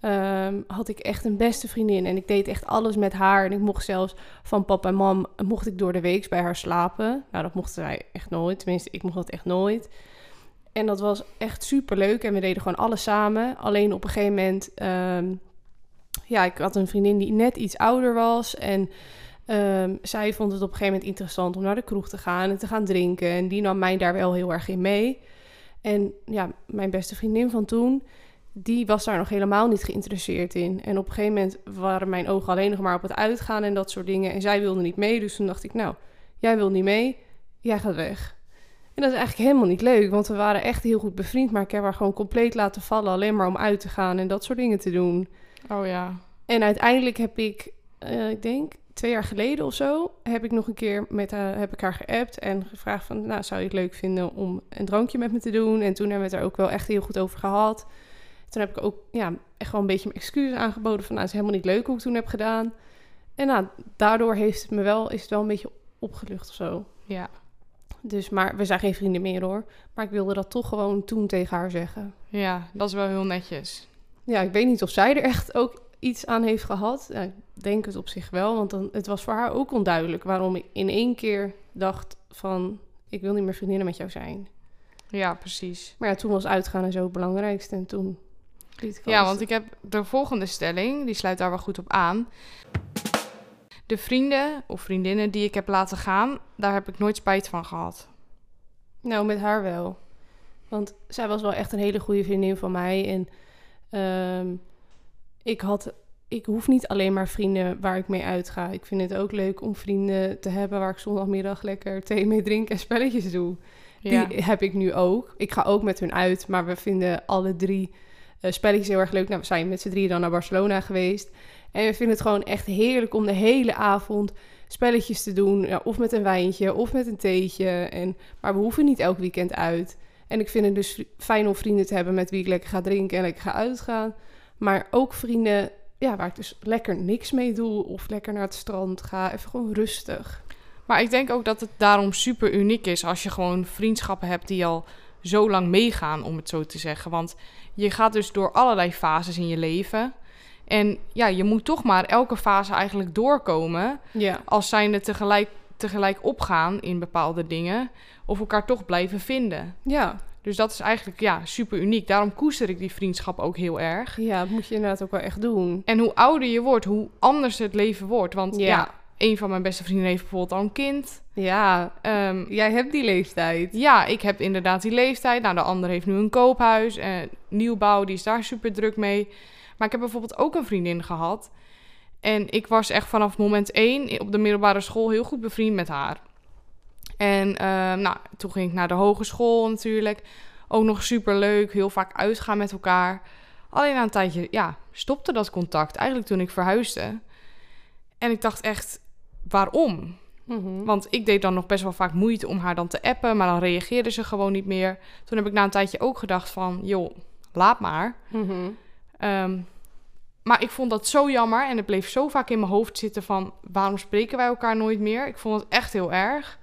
ehm, had ik echt een beste vriendin. En ik deed echt alles met haar. En ik mocht zelfs van papa en mam... mocht ik door de week bij haar slapen. Nou, dat mochten wij echt nooit. Tenminste, ik mocht dat echt nooit. En dat was echt super leuk. En we deden gewoon alles samen. Alleen op een gegeven moment... ehm, ja, ik had een vriendin die net iets ouder was. En ehm, zij vond het op een gegeven moment interessant om naar de kroeg te gaan en te gaan drinken. En die nam mij daar wel heel erg in mee. En ja, mijn beste vriendin van toen, die was daar nog helemaal niet geïnteresseerd in. En op een gegeven moment waren mijn ogen alleen nog maar op het uitgaan en dat soort dingen. En zij wilde niet mee, dus toen dacht ik, nou, jij wil niet mee, jij gaat weg. En dat is eigenlijk helemaal niet leuk, want we waren echt heel goed bevriend. Maar ik heb haar gewoon compleet laten vallen, alleen maar om uit te gaan en dat soort dingen te doen. Oh ja. En uiteindelijk heb ik, eh, ik denk twee jaar geleden of zo, heb ik nog een keer met haar, heb ik haar geappt en gevraagd van, nou, zou je het leuk vinden om een drankje met me te doen? En toen hebben we het er ook wel echt heel goed over gehad. Toen heb ik ook, ja, echt wel een beetje mijn excuses aangeboden van, nou, het is helemaal niet leuk hoe ik toen heb gedaan. En nou, daardoor heeft het me wel, is het wel een beetje opgelucht of zo. Ja. Dus, maar we zijn geen vrienden meer hoor. Maar ik wilde dat toch gewoon toen tegen haar zeggen. ja, dat is wel heel netjes. Ja, ik weet niet of zij er echt ook iets aan heeft gehad. Ja, ik denk het op zich wel, want dan, het was voor haar ook onduidelijk waarom ik in één keer dacht van ik wil niet meer vriendinnen met jou zijn. Ja, precies. Maar ja, toen was uitgaan en zo het belangrijkste en toen Ja, want ik heb de volgende stelling, die sluit daar wel goed op aan. De vrienden of vriendinnen die ik heb laten gaan, daar heb ik nooit spijt van gehad. Nou, met haar wel. Want zij was wel echt een hele goede vriendin van mij. En ehm, ik had... Ik hoef niet alleen maar vrienden waar ik mee uitga. Ik vind het ook leuk om vrienden te hebben waar ik zondagmiddag lekker thee mee drink en spelletjes doe. Ja. Die heb ik nu ook. Ik ga ook met hun uit, maar we vinden alle drie eh, spelletjes heel erg leuk. Nou, we zijn met z'n drieën dan naar Barcelona geweest. En we vinden het gewoon echt heerlijk om de hele avond spelletjes te doen. Ja, of met een wijntje, of met een theetje. En, maar we hoeven niet elk weekend uit. En ik vind het dus fijn om vrienden te hebben met wie ik lekker ga drinken en lekker ga uitgaan. Maar ook vrienden ja, waar ik dus lekker niks mee doe of lekker naar het strand ga. Even gewoon rustig. Maar ik denk ook dat het daarom super uniek is als je gewoon vriendschappen hebt die al zo lang meegaan, om het zo te zeggen. Want je gaat dus door allerlei fases in je leven. En ja, je moet toch maar elke fase eigenlijk doorkomen. Ja. Als zijnde tegelijk, tegelijk opgaan in bepaalde dingen. Of elkaar toch blijven vinden. Ja. Dus dat is eigenlijk ja, super uniek. Daarom koester ik die vriendschap ook heel erg. Ja, dat moet je inderdaad ook wel echt doen. En hoe ouder je wordt, hoe anders het leven wordt. Want ja, Ja. Een van mijn beste vrienden heeft bijvoorbeeld al een kind. Ja, Ehm, jij hebt die leeftijd. ja, ik heb inderdaad die leeftijd. Nou, de ander heeft nu een koophuis. en nieuwbouw, die is daar super druk mee. Maar ik heb bijvoorbeeld ook een vriendin gehad. En ik was echt vanaf moment één op de middelbare school heel goed bevriend met haar. En ehm, nou, toen ging ik naar de hogeschool natuurlijk. Ook nog super leuk, heel vaak uitgaan met elkaar. Alleen na een tijdje, ja, stopte dat contact. Eigenlijk toen ik verhuisde. En ik dacht echt, waarom? Mhm. Want ik deed dan nog best wel vaak moeite om haar dan te appen, maar dan reageerde ze gewoon niet meer. Toen heb ik na een tijdje ook gedacht van, joh, laat maar. Mhm. Ehm, maar ik vond dat zo jammer en het bleef zo vaak in mijn hoofd zitten van, waarom spreken wij elkaar nooit meer? Ik vond het echt heel erg.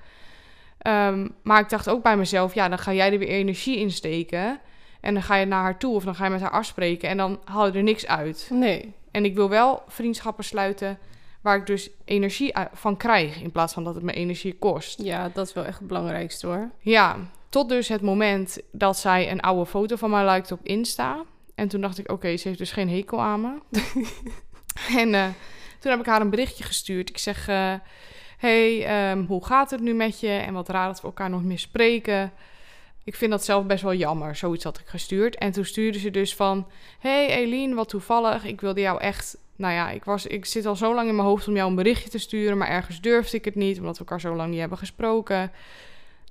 Ehm, maar ik dacht ook bij mezelf, ja, dan ga jij er weer energie in steken. En dan ga je naar haar toe of dan ga je met haar afspreken en dan haal je er niks uit. Nee. En ik wil wel vriendschappen sluiten waar ik dus energie van krijg, in plaats van dat het me energie kost. Ja, dat is wel echt het belangrijkste hoor. Ja, tot dus het moment dat zij een oude foto van mij liked op Insta. En toen dacht ik, oké, ze heeft dus geen hekel aan me. <laughs> en eh, toen heb ik haar een berichtje gestuurd. Ik zeg, eh, hey, ehm, hoe gaat het nu met je? En wat raar dat we elkaar nog meer spreken. Ik vind dat zelf best wel jammer. Zoiets had ik gestuurd. En toen stuurde ze dus van... Hey Eline, wat toevallig. Ik wilde jou echt... Nou ja, ik, was, ik zit al zo lang in mijn hoofd om jou een berichtje te sturen... maar ergens durfde ik het niet... omdat we elkaar zo lang niet hebben gesproken.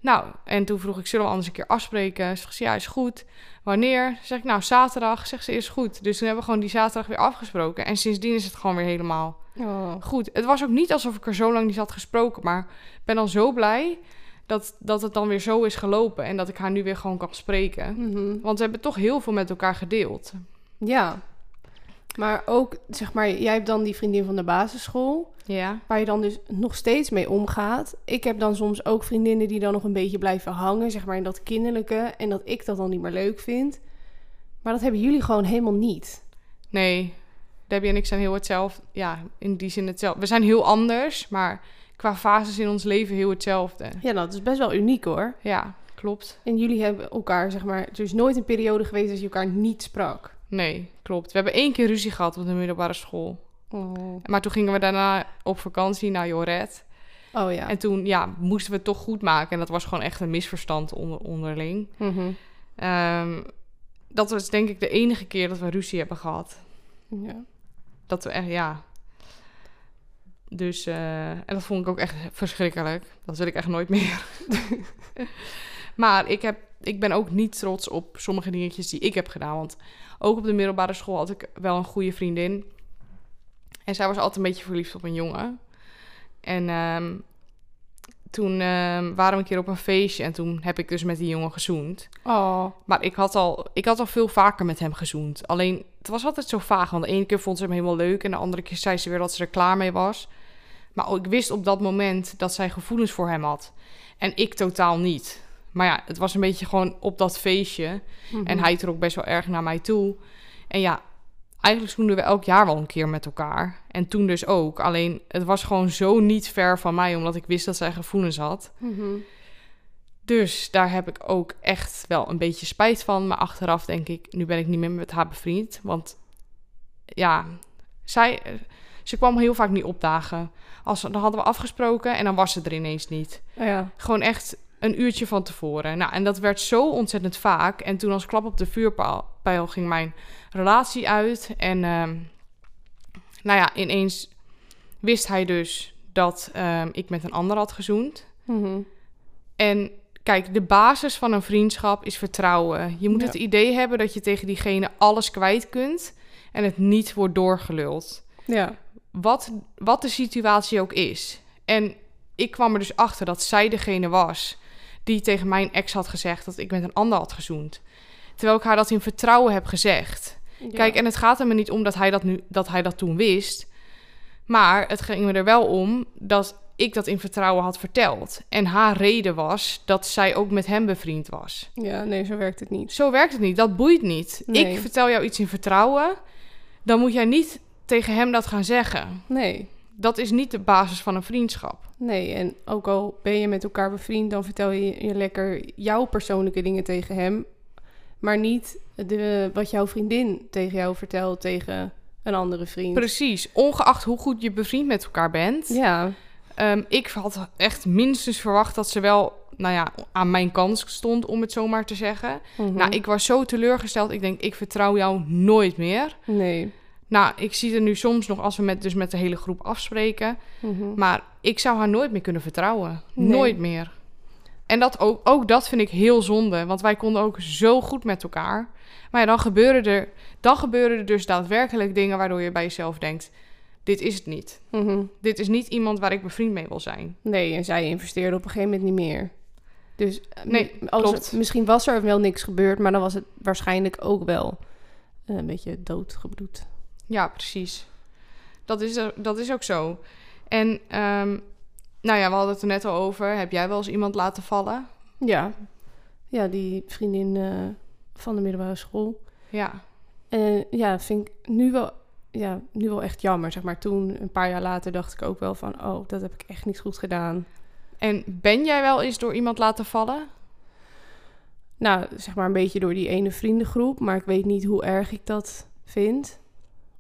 Nou, en toen vroeg ik... zullen we anders een keer afspreken? Ze zegt, ja, is goed. Wanneer? Zeg ik, nou, zaterdag. Zegt ze, is goed. Dus toen hebben we gewoon die zaterdag weer afgesproken. En sindsdien is het gewoon weer helemaal Oh. goed. Het was ook niet alsof ik er zo lang niet had gesproken, maar ik ben dan zo blij dat, dat het dan weer zo is gelopen en dat ik haar nu weer gewoon kan spreken. Mhm. Want we hebben toch heel veel met elkaar gedeeld. Ja. Maar ook, zeg maar, jij hebt dan die vriendin van de basisschool... Ja. waar je dan dus nog steeds mee omgaat. Ik heb dan soms ook vriendinnen die dan nog een beetje blijven hangen, zeg maar in dat kinderlijke, en dat ik dat dan niet meer leuk vind. Maar dat hebben jullie gewoon helemaal niet. Nee, Debbie en ik zijn heel hetzelfde. Ja, in die zin hetzelfde. We zijn heel anders, maar qua fases in ons leven heel hetzelfde. Ja, nou, dat is best wel uniek hoor. Ja, klopt. En jullie hebben elkaar, zeg maar, er is nooit een periode geweest dat je elkaar niet sprak. Nee, klopt. We hebben één keer ruzie gehad op de middelbare school. Oh, Maar toen gingen we daarna op vakantie naar Joret. oh ja. En toen ja, moesten we het toch goed maken. En dat was gewoon echt een misverstand onder, onderling. Mhm. Ehm, dat was denk ik de enige keer dat we ruzie hebben gehad. ja. Dat we echt, ja. Dus, eh, en dat vond ik ook echt verschrikkelijk. Dat wil ik echt nooit meer. <laughs> maar ik, heb, ik ben ook niet trots op sommige dingetjes die ik heb gedaan. Want ook op de middelbare school had ik wel een goede vriendin. En zij was altijd een beetje verliefd op een jongen. En ehm, toen ehm, waren we een keer op een feestje en toen heb ik dus met die jongen gezoend. Oh, Maar ik had, al, ik had al veel vaker met hem gezoend. Alleen, het was altijd zo vaag. Want de ene keer vond ze hem helemaal leuk... en de andere keer zei ze weer dat ze er klaar mee was. Maar ik wist op dat moment dat zij gevoelens voor hem had. En ik totaal niet. Maar ja, het was een beetje gewoon op dat feestje. Mhm. En hij trok best wel erg naar mij toe. En ja, eigenlijk zoenden we elk jaar wel een keer met elkaar. En toen dus ook. Alleen, het was gewoon zo niet ver van mij... omdat ik wist dat zij gevoelens had. Mhm. Dus daar heb ik ook echt wel een beetje spijt van. Maar achteraf denk ik, nu ben ik niet meer met haar bevriend. Want ja, zij, ze kwam heel vaak niet opdagen. Als, dan hadden we afgesproken en dan was ze er ineens niet. Ja. Gewoon echt een uurtje van tevoren. Nou, en dat werd zo ontzettend vaak. En toen als klap op de vuurpijl pijl ging mijn relatie uit. En ehm, nou ja, ineens wist hij dus dat ehm, ik met een ander had gezoend. Mhm. En kijk, de basis van een vriendschap is vertrouwen. Je moet Ja. het idee hebben dat je tegen diegene alles kwijt kunt en het niet wordt doorgeluld. Ja. Wat, wat de situatie ook is. En ik kwam er dus achter dat zij degene was die tegen mijn ex had gezegd dat ik met een ander had gezoend. Terwijl ik haar dat in vertrouwen heb gezegd. Kijk, en het gaat er me niet om dat hij dat, nu, dat hij dat toen wist. Maar het ging me er wel om dat ik dat in vertrouwen had verteld. En haar reden was dat zij ook met hem bevriend was. Ja, nee, zo werkt het niet. Zo werkt het niet. Dat boeit niet. Nee. Ik vertel jou iets in vertrouwen. Dan moet jij niet tegen hem dat gaan zeggen. Nee, Dat is niet de basis van een vriendschap. nee. En ook al ben je met elkaar bevriend, dan vertel je, je lekker jouw persoonlijke dingen tegen hem. Maar niet de, wat jouw vriendin tegen jou vertelt tegen een andere vriend. Precies. Ongeacht hoe goed je bevriend met elkaar bent. Ja, Ehm, ik had echt minstens verwacht dat ze wel nou ja, aan mijn kant stond, om het zo maar te zeggen. mhm. Nou, ik was zo teleurgesteld. Ik denk, ik vertrouw jou nooit meer. Nee. Nou, ik zie er nu soms nog als we met, dus met de hele groep afspreken. Mhm. Maar ik zou haar nooit meer kunnen vertrouwen. Nee. Nooit meer. En dat ook, ook dat vind ik heel zonde. Want wij konden ook zo goed met elkaar. Maar ja, dan gebeuren er, dan gebeuren er dus daadwerkelijk dingen waardoor je bij jezelf denkt: dit is het niet. Mhm. Dit is niet iemand waar ik bevriend mee wil zijn. Nee, en zij investeerde op een gegeven moment niet meer. Dus eh, Nee, als het- misschien was er wel niks gebeurd, maar dan was het waarschijnlijk ook wel een beetje doodgebloed. Ja, precies. Dat is, er- dat is ook zo. En ehm, nou ja, we hadden het er net al over. Heb jij wel eens iemand laten vallen? Ja, ja die vriendin eh, van de middelbare school. Ja. En ja, vind ik nu wel, ja, nu wel echt jammer. Zeg maar toen, een paar jaar later, dacht ik ook wel van... oh, dat heb ik echt niet goed gedaan. En ben jij wel eens door iemand laten vallen? Nou, zeg maar een beetje door die ene vriendengroep. Maar ik weet niet hoe erg ik dat vind.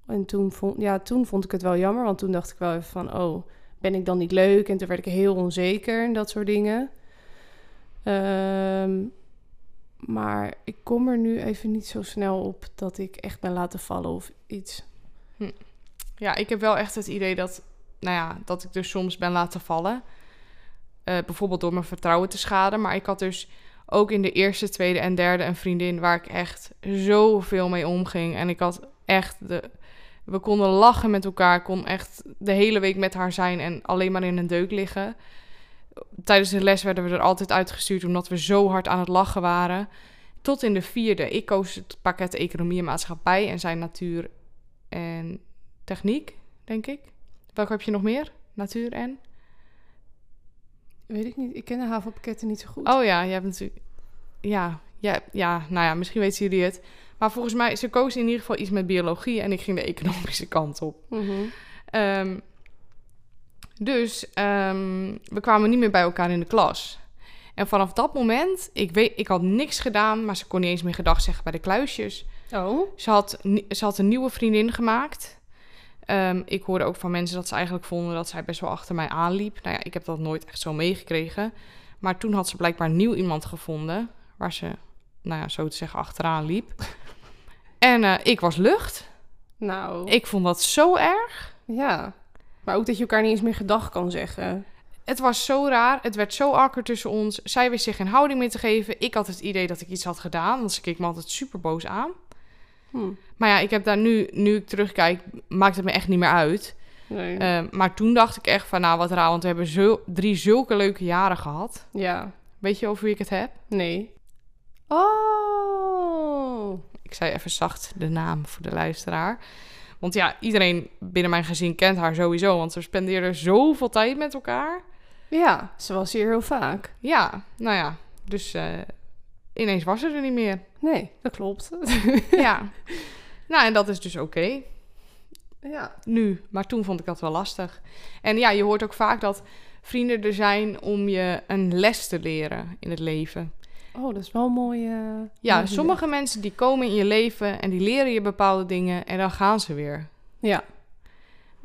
En toen vond, ja, toen vond ik het wel jammer. Want toen dacht ik wel even van... oh, ben ik dan niet leuk? En toen werd ik heel onzeker en dat soort dingen. Ehm, maar ik kom er nu even niet zo snel op... dat ik echt ben laten vallen of iets. Ja, ik heb wel echt het idee dat, nou ja, dat ik dus soms ben laten vallen. Eh, bijvoorbeeld door mijn vertrouwen te schaden. Maar ik had dus ook in de eerste, tweede en derde een vriendin waar ik echt zoveel mee omging. En ik had echt de. We konden lachen met elkaar. Ik kon echt de hele week met haar zijn en alleen maar in een deuk liggen. Tijdens de les werden we er altijd uitgestuurd omdat we zo hard aan het lachen waren. Tot in de vierde. Ik koos het pakket Economie en Maatschappij en zijn natuur en techniek, denk ik. Welke heb je nog meer? Natuur en? Weet ik niet. Ik ken de havenpakketten niet zo goed. Oh ja, je hebt natuurlijk... Ja, ja, ja, nou ja, misschien weten jullie het. Maar volgens mij, ze koos in ieder geval iets met biologie... en ik ging de economische <laughs> kant op. Mhm. Ehm, dus ehm, we kwamen niet meer bij elkaar in de klas. En vanaf dat moment, ik, weet, ik had niks gedaan... maar ze kon niet eens meer gedag zeggen bij de kluisjes. Oh, Ze had, ze had een nieuwe vriendin gemaakt. Ehm, ik hoorde ook van mensen dat ze eigenlijk vonden dat zij best wel achter mij aanliep. Nou ja, ik heb dat nooit echt zo meegekregen. Maar toen had ze blijkbaar nieuw iemand gevonden waar ze, nou ja, zo te zeggen, achteraan liep. En eh, ik was lucht. nou. Ik vond dat zo erg. Ja. Maar ook dat je elkaar niet eens meer gedag kan zeggen. Het was zo raar. Het werd zo awkward tussen ons. Zij wist zich geen houding meer te geven. Ik had het idee dat ik iets had gedaan, want ze keek me altijd super boos aan. Hm. Maar ja, ik heb daar nu, nu ik terugkijk, maakt het me echt niet meer uit. Nee. Ehm, maar toen dacht ik echt van, nou wat raar, want we hebben zo, drie zulke leuke jaren gehad. ja. Weet je over wie ik het heb? Nee. Oh. Ik zei even zacht de naam voor de luisteraar. Want ja, iedereen binnen mijn gezin kent haar sowieso, want ze spendeerden zoveel tijd met elkaar. Ja, ze was hier heel vaak. Ja, nou ja, dus eh, ineens was ze er niet meer. Nee, dat klopt. <laughs> ja. Nou, en dat is dus oké. ja. nu. Maar toen vond ik dat wel lastig. En ja, je hoort ook vaak dat vrienden er zijn om je een les te leren in het leven. Oh, dat is wel een mooie... Ja, sommige mensen die komen in je leven en die leren je bepaalde dingen en dan gaan ze weer. Ja.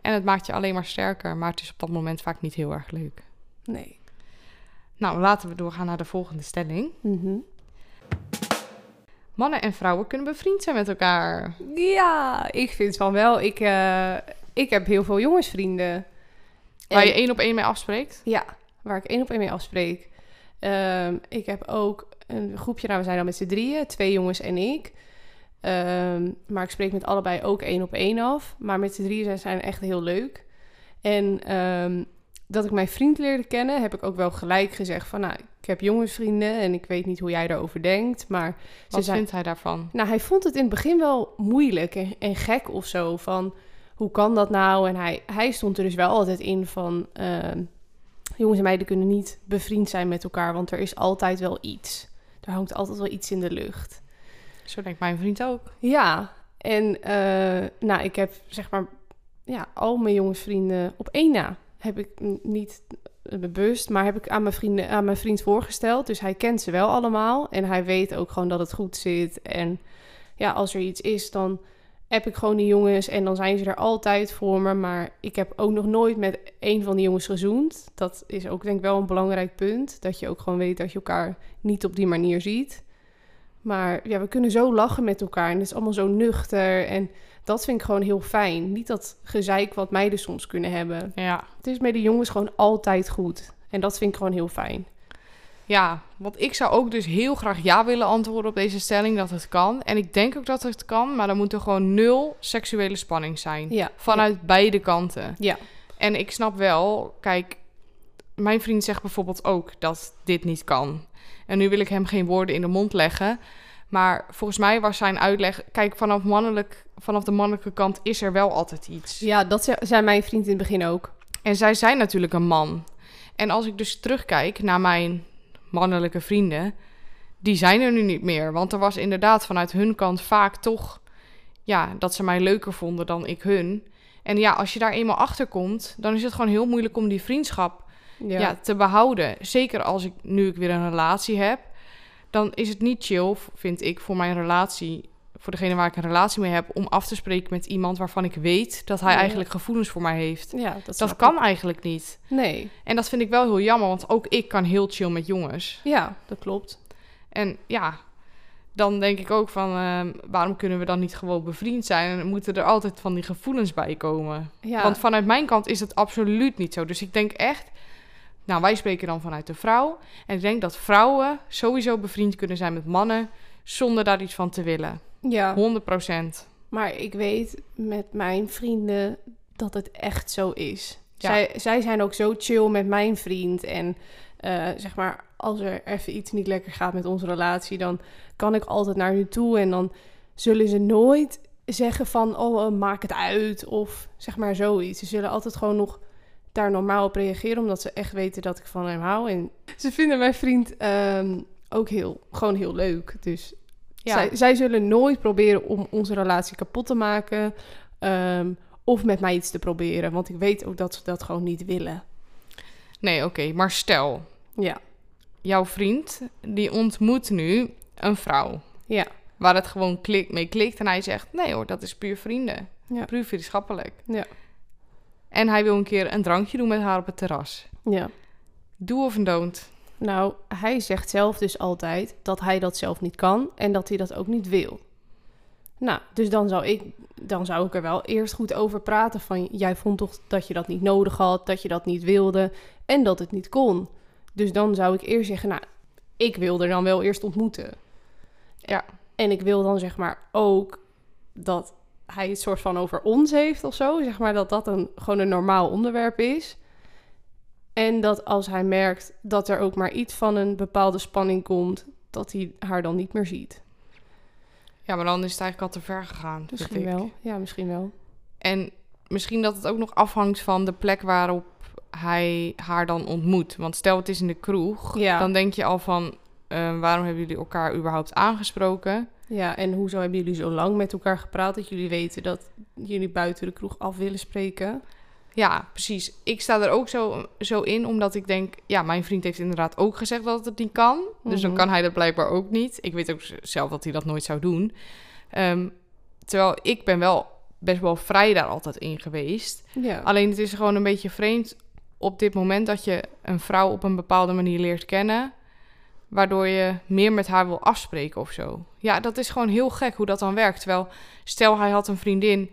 En het maakt je alleen maar sterker, maar het is op dat moment vaak niet heel erg leuk. Nee. Nou, laten we doorgaan naar de volgende stelling. Mhm. Mannen en vrouwen kunnen bevriend zijn met elkaar. Ja, ik vind van wel. Ik, eh, ik heb heel veel jongensvrienden. Waar En- je één op één mee afspreekt. Ja, waar ik één op één mee afspreek. Ehm, ik heb ook een groepje, nou we zijn dan met z'n drieën, twee jongens en ik. Ehm, maar ik spreek met allebei ook één op één af. Maar met z'n drieën zijn, zijn echt heel leuk. En ehm, dat ik mijn vriend leerde kennen, heb ik ook wel gelijk gezegd van, nou, ik heb jongensvrienden en ik weet niet hoe jij daarover denkt, maar ze Wat vindt hij daarvan? nou, hij vond het in het begin wel moeilijk en, en gek of zo. Van hoe kan dat nou? En hij, hij stond er dus wel altijd in van. ehm, jongens en meiden kunnen niet bevriend zijn met elkaar, want er is altijd wel iets. Er hangt altijd wel iets in de lucht. Zo denkt mijn vriend ook. Ja, en eh, nou, ik heb zeg maar. Ja, al mijn jongensvrienden op één na heb ik niet bewust, maar heb ik aan mijn, vrienden, aan mijn vriend voorgesteld. Dus hij kent ze wel allemaal. En hij weet ook gewoon dat het goed zit. En ja, als er iets is, dan heb ik gewoon die jongens. En dan zijn ze er altijd voor me. Maar ik heb ook nog nooit met een van die jongens gezoend. Dat is ook denk ik wel een belangrijk punt. Dat je ook gewoon weet dat je elkaar niet op die manier ziet. Maar ja, we kunnen zo lachen met elkaar. En het is allemaal zo nuchter. En dat vind ik gewoon heel fijn. Niet dat gezeik wat meiden soms kunnen hebben. Ja. Het is met de jongens gewoon altijd goed. En dat vind ik gewoon heel fijn. Ja, want ik zou ook dus heel graag ja willen antwoorden op deze stelling dat het kan. En ik denk ook dat het kan, maar dan moet er gewoon nul seksuele spanning zijn. Ja. Vanuit beide kanten. Ja. En ik snap wel, kijk, mijn vriend zegt bijvoorbeeld ook dat dit niet kan. En nu wil ik hem geen woorden in de mond leggen. Maar volgens mij was zijn uitleg, kijk, vanaf, mannelijk, vanaf de mannelijke kant is er wel altijd iets. Ja, dat ze- zei mijn vriend in het begin ook. En zij zijn natuurlijk een man. En als ik dus terugkijk naar mijn mannelijke vrienden, die zijn er nu niet meer. Want er was inderdaad vanuit hun kant vaak toch, ja, dat ze mij leuker vonden dan ik hun. En ja, als je daar eenmaal achter komt, dan is het gewoon heel moeilijk om die vriendschap Ja. ja. te behouden. Zeker als ik nu ik weer een relatie heb, dan is het niet chill, vind ik, voor mijn relatie, voor degene waar ik een relatie mee heb, om af te spreken met iemand waarvan ik weet dat hij eigenlijk gevoelens voor mij heeft. ja dat, kan ik. eigenlijk niet. Nee. En dat vind ik wel heel jammer, want ook ik kan heel chill met jongens. Ja, dat klopt. En ja, dan denk ik ook van, ehm, waarom kunnen we dan niet gewoon bevriend zijn? En moeten er altijd van die gevoelens bij komen? Ja. Want vanuit mijn kant is het absoluut niet zo. Dus ik denk echt, nou wij spreken dan vanuit de vrouw. En ik denk dat vrouwen sowieso bevriend kunnen zijn met mannen, zonder daar iets van te willen. Ja. 100 procent. Maar ik weet met mijn vrienden dat het echt zo is. Ja. Zij, zij zijn ook zo chill met mijn vriend. En eh, zeg maar, als er even iets niet lekker gaat met onze relatie, dan kan ik altijd naar hun toe. En dan zullen ze nooit zeggen van, oh, eh, maak het uit. Of zeg maar zoiets. Ze zullen altijd gewoon nog daar normaal op reageren, omdat ze echt weten dat ik van hem hou. En ze vinden mijn vriend ehm, ook heel, gewoon heel leuk. Dus Ja. zij, zij zullen nooit proberen om onze relatie kapot te maken. ehm, of met mij iets te proberen. Want ik weet ook dat ze dat gewoon niet willen. Nee, oké, maar stel, Ja, jouw vriend, die ontmoet nu een vrouw. ja, Waar het gewoon klik, mee klikt. En hij zegt, nee hoor, dat is puur vrienden. Ja. Puur vriendschappelijk. Ja. En hij wil een keer een drankje doen met haar op het terras. ja. Doe of don't? Nou, hij zegt zelf dus altijd dat hij dat zelf niet kan. En dat hij dat ook niet wil. Nou, dus dan zou ik, dan zou ik er wel eerst goed over praten. Van, jij vond toch dat je dat niet nodig had. Dat je dat niet wilde. En dat het niet kon. Dus dan zou ik eerst zeggen, nou, ik wil er dan wel eerst ontmoeten. Ja. En ik wil dan zeg maar ook dat hij het soort van over ons heeft of zo. Zeg maar dat dat een, gewoon een normaal onderwerp is. En dat als hij merkt dat er ook maar iets van een bepaalde spanning komt, dat hij haar dan niet meer ziet. Ja, maar dan is het eigenlijk al te ver gegaan. Misschien wel. Ja, misschien wel. En misschien dat het ook nog afhangt van de plek waarop hij haar dan ontmoet. Want stel het is in de kroeg, Ja. dan denk je al van... eh, waarom hebben jullie elkaar überhaupt aangesproken? Ja, en hoezo hebben jullie zo lang met elkaar gepraat dat jullie weten dat jullie buiten de kroeg af willen spreken? Ja, precies. Ik sta er ook zo, zo in, omdat ik denk... Ja, mijn vriend heeft inderdaad ook gezegd dat het niet kan. Dus dan Mhm. kan hij dat blijkbaar ook niet. Ik weet ook zelf dat hij dat nooit zou doen. Ehm, terwijl ik ben wel best wel vrij daar altijd in geweest. Ja. Alleen het is gewoon een beetje vreemd op dit moment dat je een vrouw op een bepaalde manier leert kennen. Waardoor je meer met haar wil afspreken of zo. Ja, dat is gewoon heel gek hoe dat dan werkt. Terwijl, stel hij had een vriendin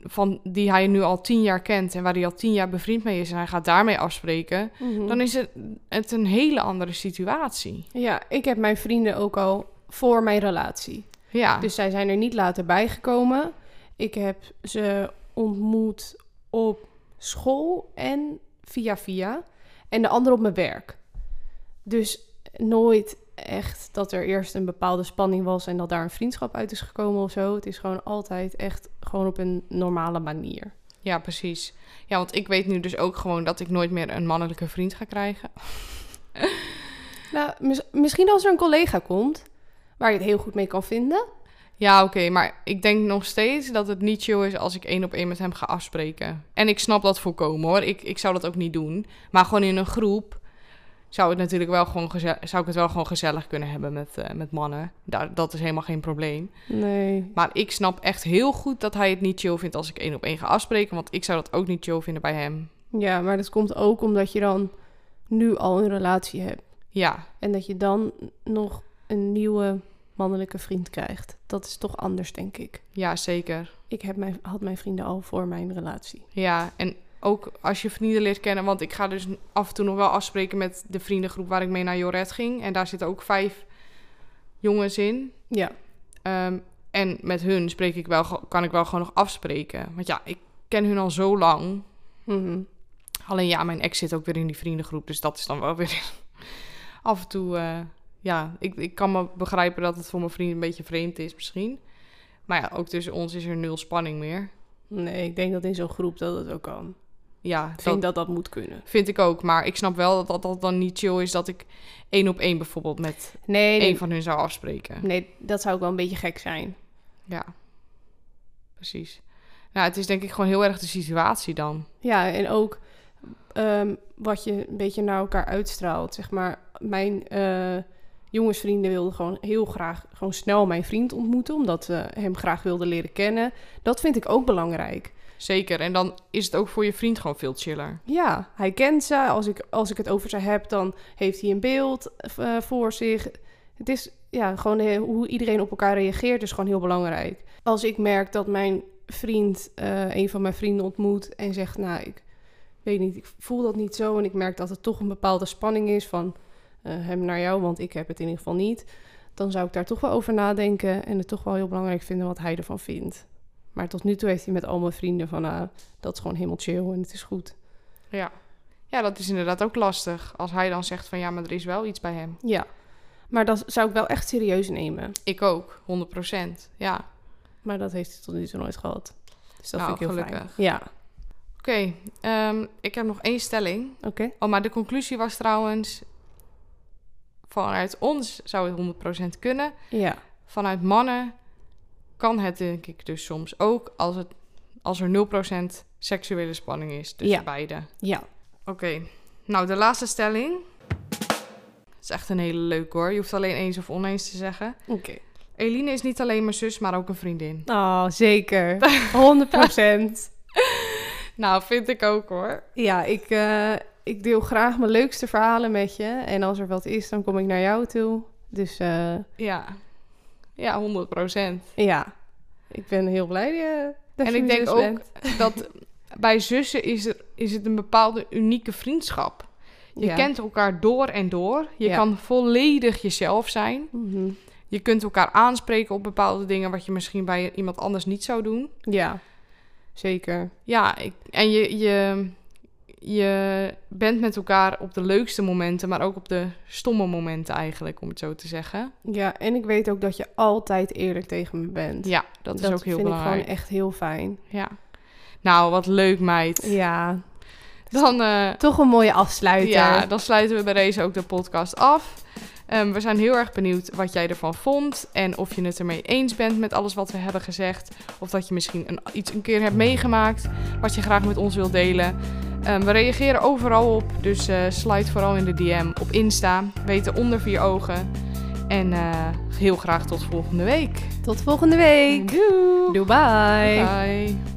van die hij nu al tien jaar kent en waar hij al tien jaar bevriend mee is en hij gaat daarmee afspreken, Mhm. dan is het, het een hele andere situatie. Ja, ik heb mijn vrienden ook al voor mijn relatie. Ja, Dus zij zijn er niet later bijgekomen. Ik heb ze ontmoet op school en via via. En de andere op mijn werk. Dus nooit echt dat er eerst een bepaalde spanning was en dat daar een vriendschap uit is gekomen of zo. Het is gewoon altijd echt gewoon op een normale manier. Ja, precies. Ja, want ik weet nu dus ook gewoon dat ik nooit meer een mannelijke vriend ga krijgen. <laughs> Nou, mis- misschien als er een collega komt waar je het heel goed mee kan vinden. Ja, oké, maar ik denk nog steeds dat het niet chill is als ik één op één met hem ga afspreken. En ik snap dat volkomen hoor. Ik, ik zou dat ook niet doen. Maar gewoon in een groep zou, het natuurlijk wel gewoon zou ik het wel gewoon gezellig kunnen hebben met, eh, met mannen. Daar, dat is helemaal geen probleem. Nee. Maar ik snap echt heel goed dat hij het niet chill vindt als ik één op één ga afspreken. Want ik zou dat ook niet chill vinden bij hem. Ja, maar dat komt ook omdat je dan nu al een relatie hebt. Ja, En dat je dan nog een nieuwe mannelijke vriend krijgt. Dat is toch anders, denk ik. ja, zeker. Ik heb mijn, had mijn vrienden al voor mijn relatie. Ja, en ook als je vrienden leert kennen. Want ik ga dus af en toe nog wel afspreken met de vriendengroep waar ik mee naar Joret ging. En daar zitten ook vijf jongens in. Ja. Ehm, en met hun spreek ik wel, kan ik wel gewoon nog afspreken. Want ja, ik ken hun al zo lang. Mhm. Alleen ja, mijn ex zit ook weer in die vriendengroep. Dus dat is dan wel weer <laughs> af en toe... eh, ja, ik, ik kan me begrijpen dat het voor mijn vriend een beetje vreemd is misschien. Maar ja, ook tussen ons is er nul spanning meer. Nee, ik denk dat in zo'n groep dat het ook kan. Ja, Ik vind dat dat moet kunnen. Vind ik ook, maar ik snap wel dat dat, dan niet chill is dat ik één op één bijvoorbeeld met Nee, nee, één van hun zou afspreken. nee, dat zou ook wel een beetje gek zijn. Ja, precies. Nou, het is denk ik gewoon heel erg de situatie dan. Ja, en ook ehm, wat je een beetje naar elkaar uitstraalt. Zeg maar, mijn eh, jongensvrienden wilden gewoon heel graag gewoon snel mijn vriend ontmoeten, omdat ze hem graag wilden leren kennen. Dat vind ik ook belangrijk. Zeker. En dan is het ook voor je vriend gewoon veel chiller. Ja, hij kent ze. Als ik, als ik het over ze heb, dan heeft hij een beeld eh, voor zich. Het is ja, gewoon eh, hoe iedereen op elkaar reageert, is gewoon heel belangrijk. Als ik merk dat mijn vriend eh, een van mijn vrienden ontmoet en zegt, nou, ik weet niet, ik voel dat niet zo en ik merk dat het toch een bepaalde spanning is van hem naar jou, want ik heb het in ieder geval niet, dan zou ik daar toch wel over nadenken en het toch wel heel belangrijk vinden wat hij ervan vindt. Maar tot nu toe heeft hij met al mijn vrienden van, nou, dat is gewoon helemaal chill en het is goed. Ja. Ja, dat is inderdaad ook lastig. Als hij dan zegt van ja, maar er is wel iets bij hem. Ja, maar dat zou ik wel echt serieus nemen. Ik ook, 100%. Ja. Maar dat heeft hij tot nu toe nooit gehad. Dus dat Nou, vind ik heel gelukkig. fijn. Ja, Oké, ehm, ik heb nog één stelling. oké. Oh, maar de conclusie was trouwens... Vanuit ons zou het 100% kunnen. Ja, Vanuit mannen kan het denk ik dus soms ook... als, het, als er 0% seksuele spanning is tussen Ja. beiden. ja. Oké, nou de laatste stelling. Is echt een hele leuke hoor. Je hoeft alleen eens of oneens te zeggen. Oké. Eline is niet alleen mijn zus, maar ook een vriendin. <laughs> Oh, zeker. <laughs> 100 procent. Nou, vind ik ook hoor. Ja, ik, eh, ik deel graag mijn leukste verhalen met je. En als er wat is, dan kom ik naar jou toe. Dus eh, Ja, ja 100 procent. ja, ik ben heel blij eh, dat En je ik denk zus ook bent. <laughs> dat bij zussen is, er, is het een bepaalde unieke vriendschap. Je Ja. kent elkaar door en door. Je Ja. kan volledig jezelf zijn. Mhm. Je kunt elkaar aanspreken op bepaalde dingen wat je misschien bij iemand anders niet zou doen. Ja, zeker. Ja, ik, en je, je, je bent met elkaar op de leukste momenten, maar ook op de stomme momenten eigenlijk, om het zo te zeggen. Ja, en ik weet ook dat je altijd eerlijk tegen me bent. Ja, dat, is ook heel vind belangrijk. ik gewoon echt heel fijn. Ja. Nou, wat leuk meid. Ja, Dan, eh, toch een mooie afsluiter. ja, dan sluiten we bij deze ook de podcast af. Ehm, we zijn heel erg benieuwd wat jij ervan vond. En of je het ermee eens bent met alles wat we hebben gezegd. Of dat je misschien een, iets een keer hebt meegemaakt. Wat je graag met ons wilt delen. Ehm, we reageren overal op. Dus eh slide vooral in de DM op Insta. Weten onder vier ogen. En eh, heel graag tot volgende week. Tot volgende week. Doei. Doei, bye. Bye.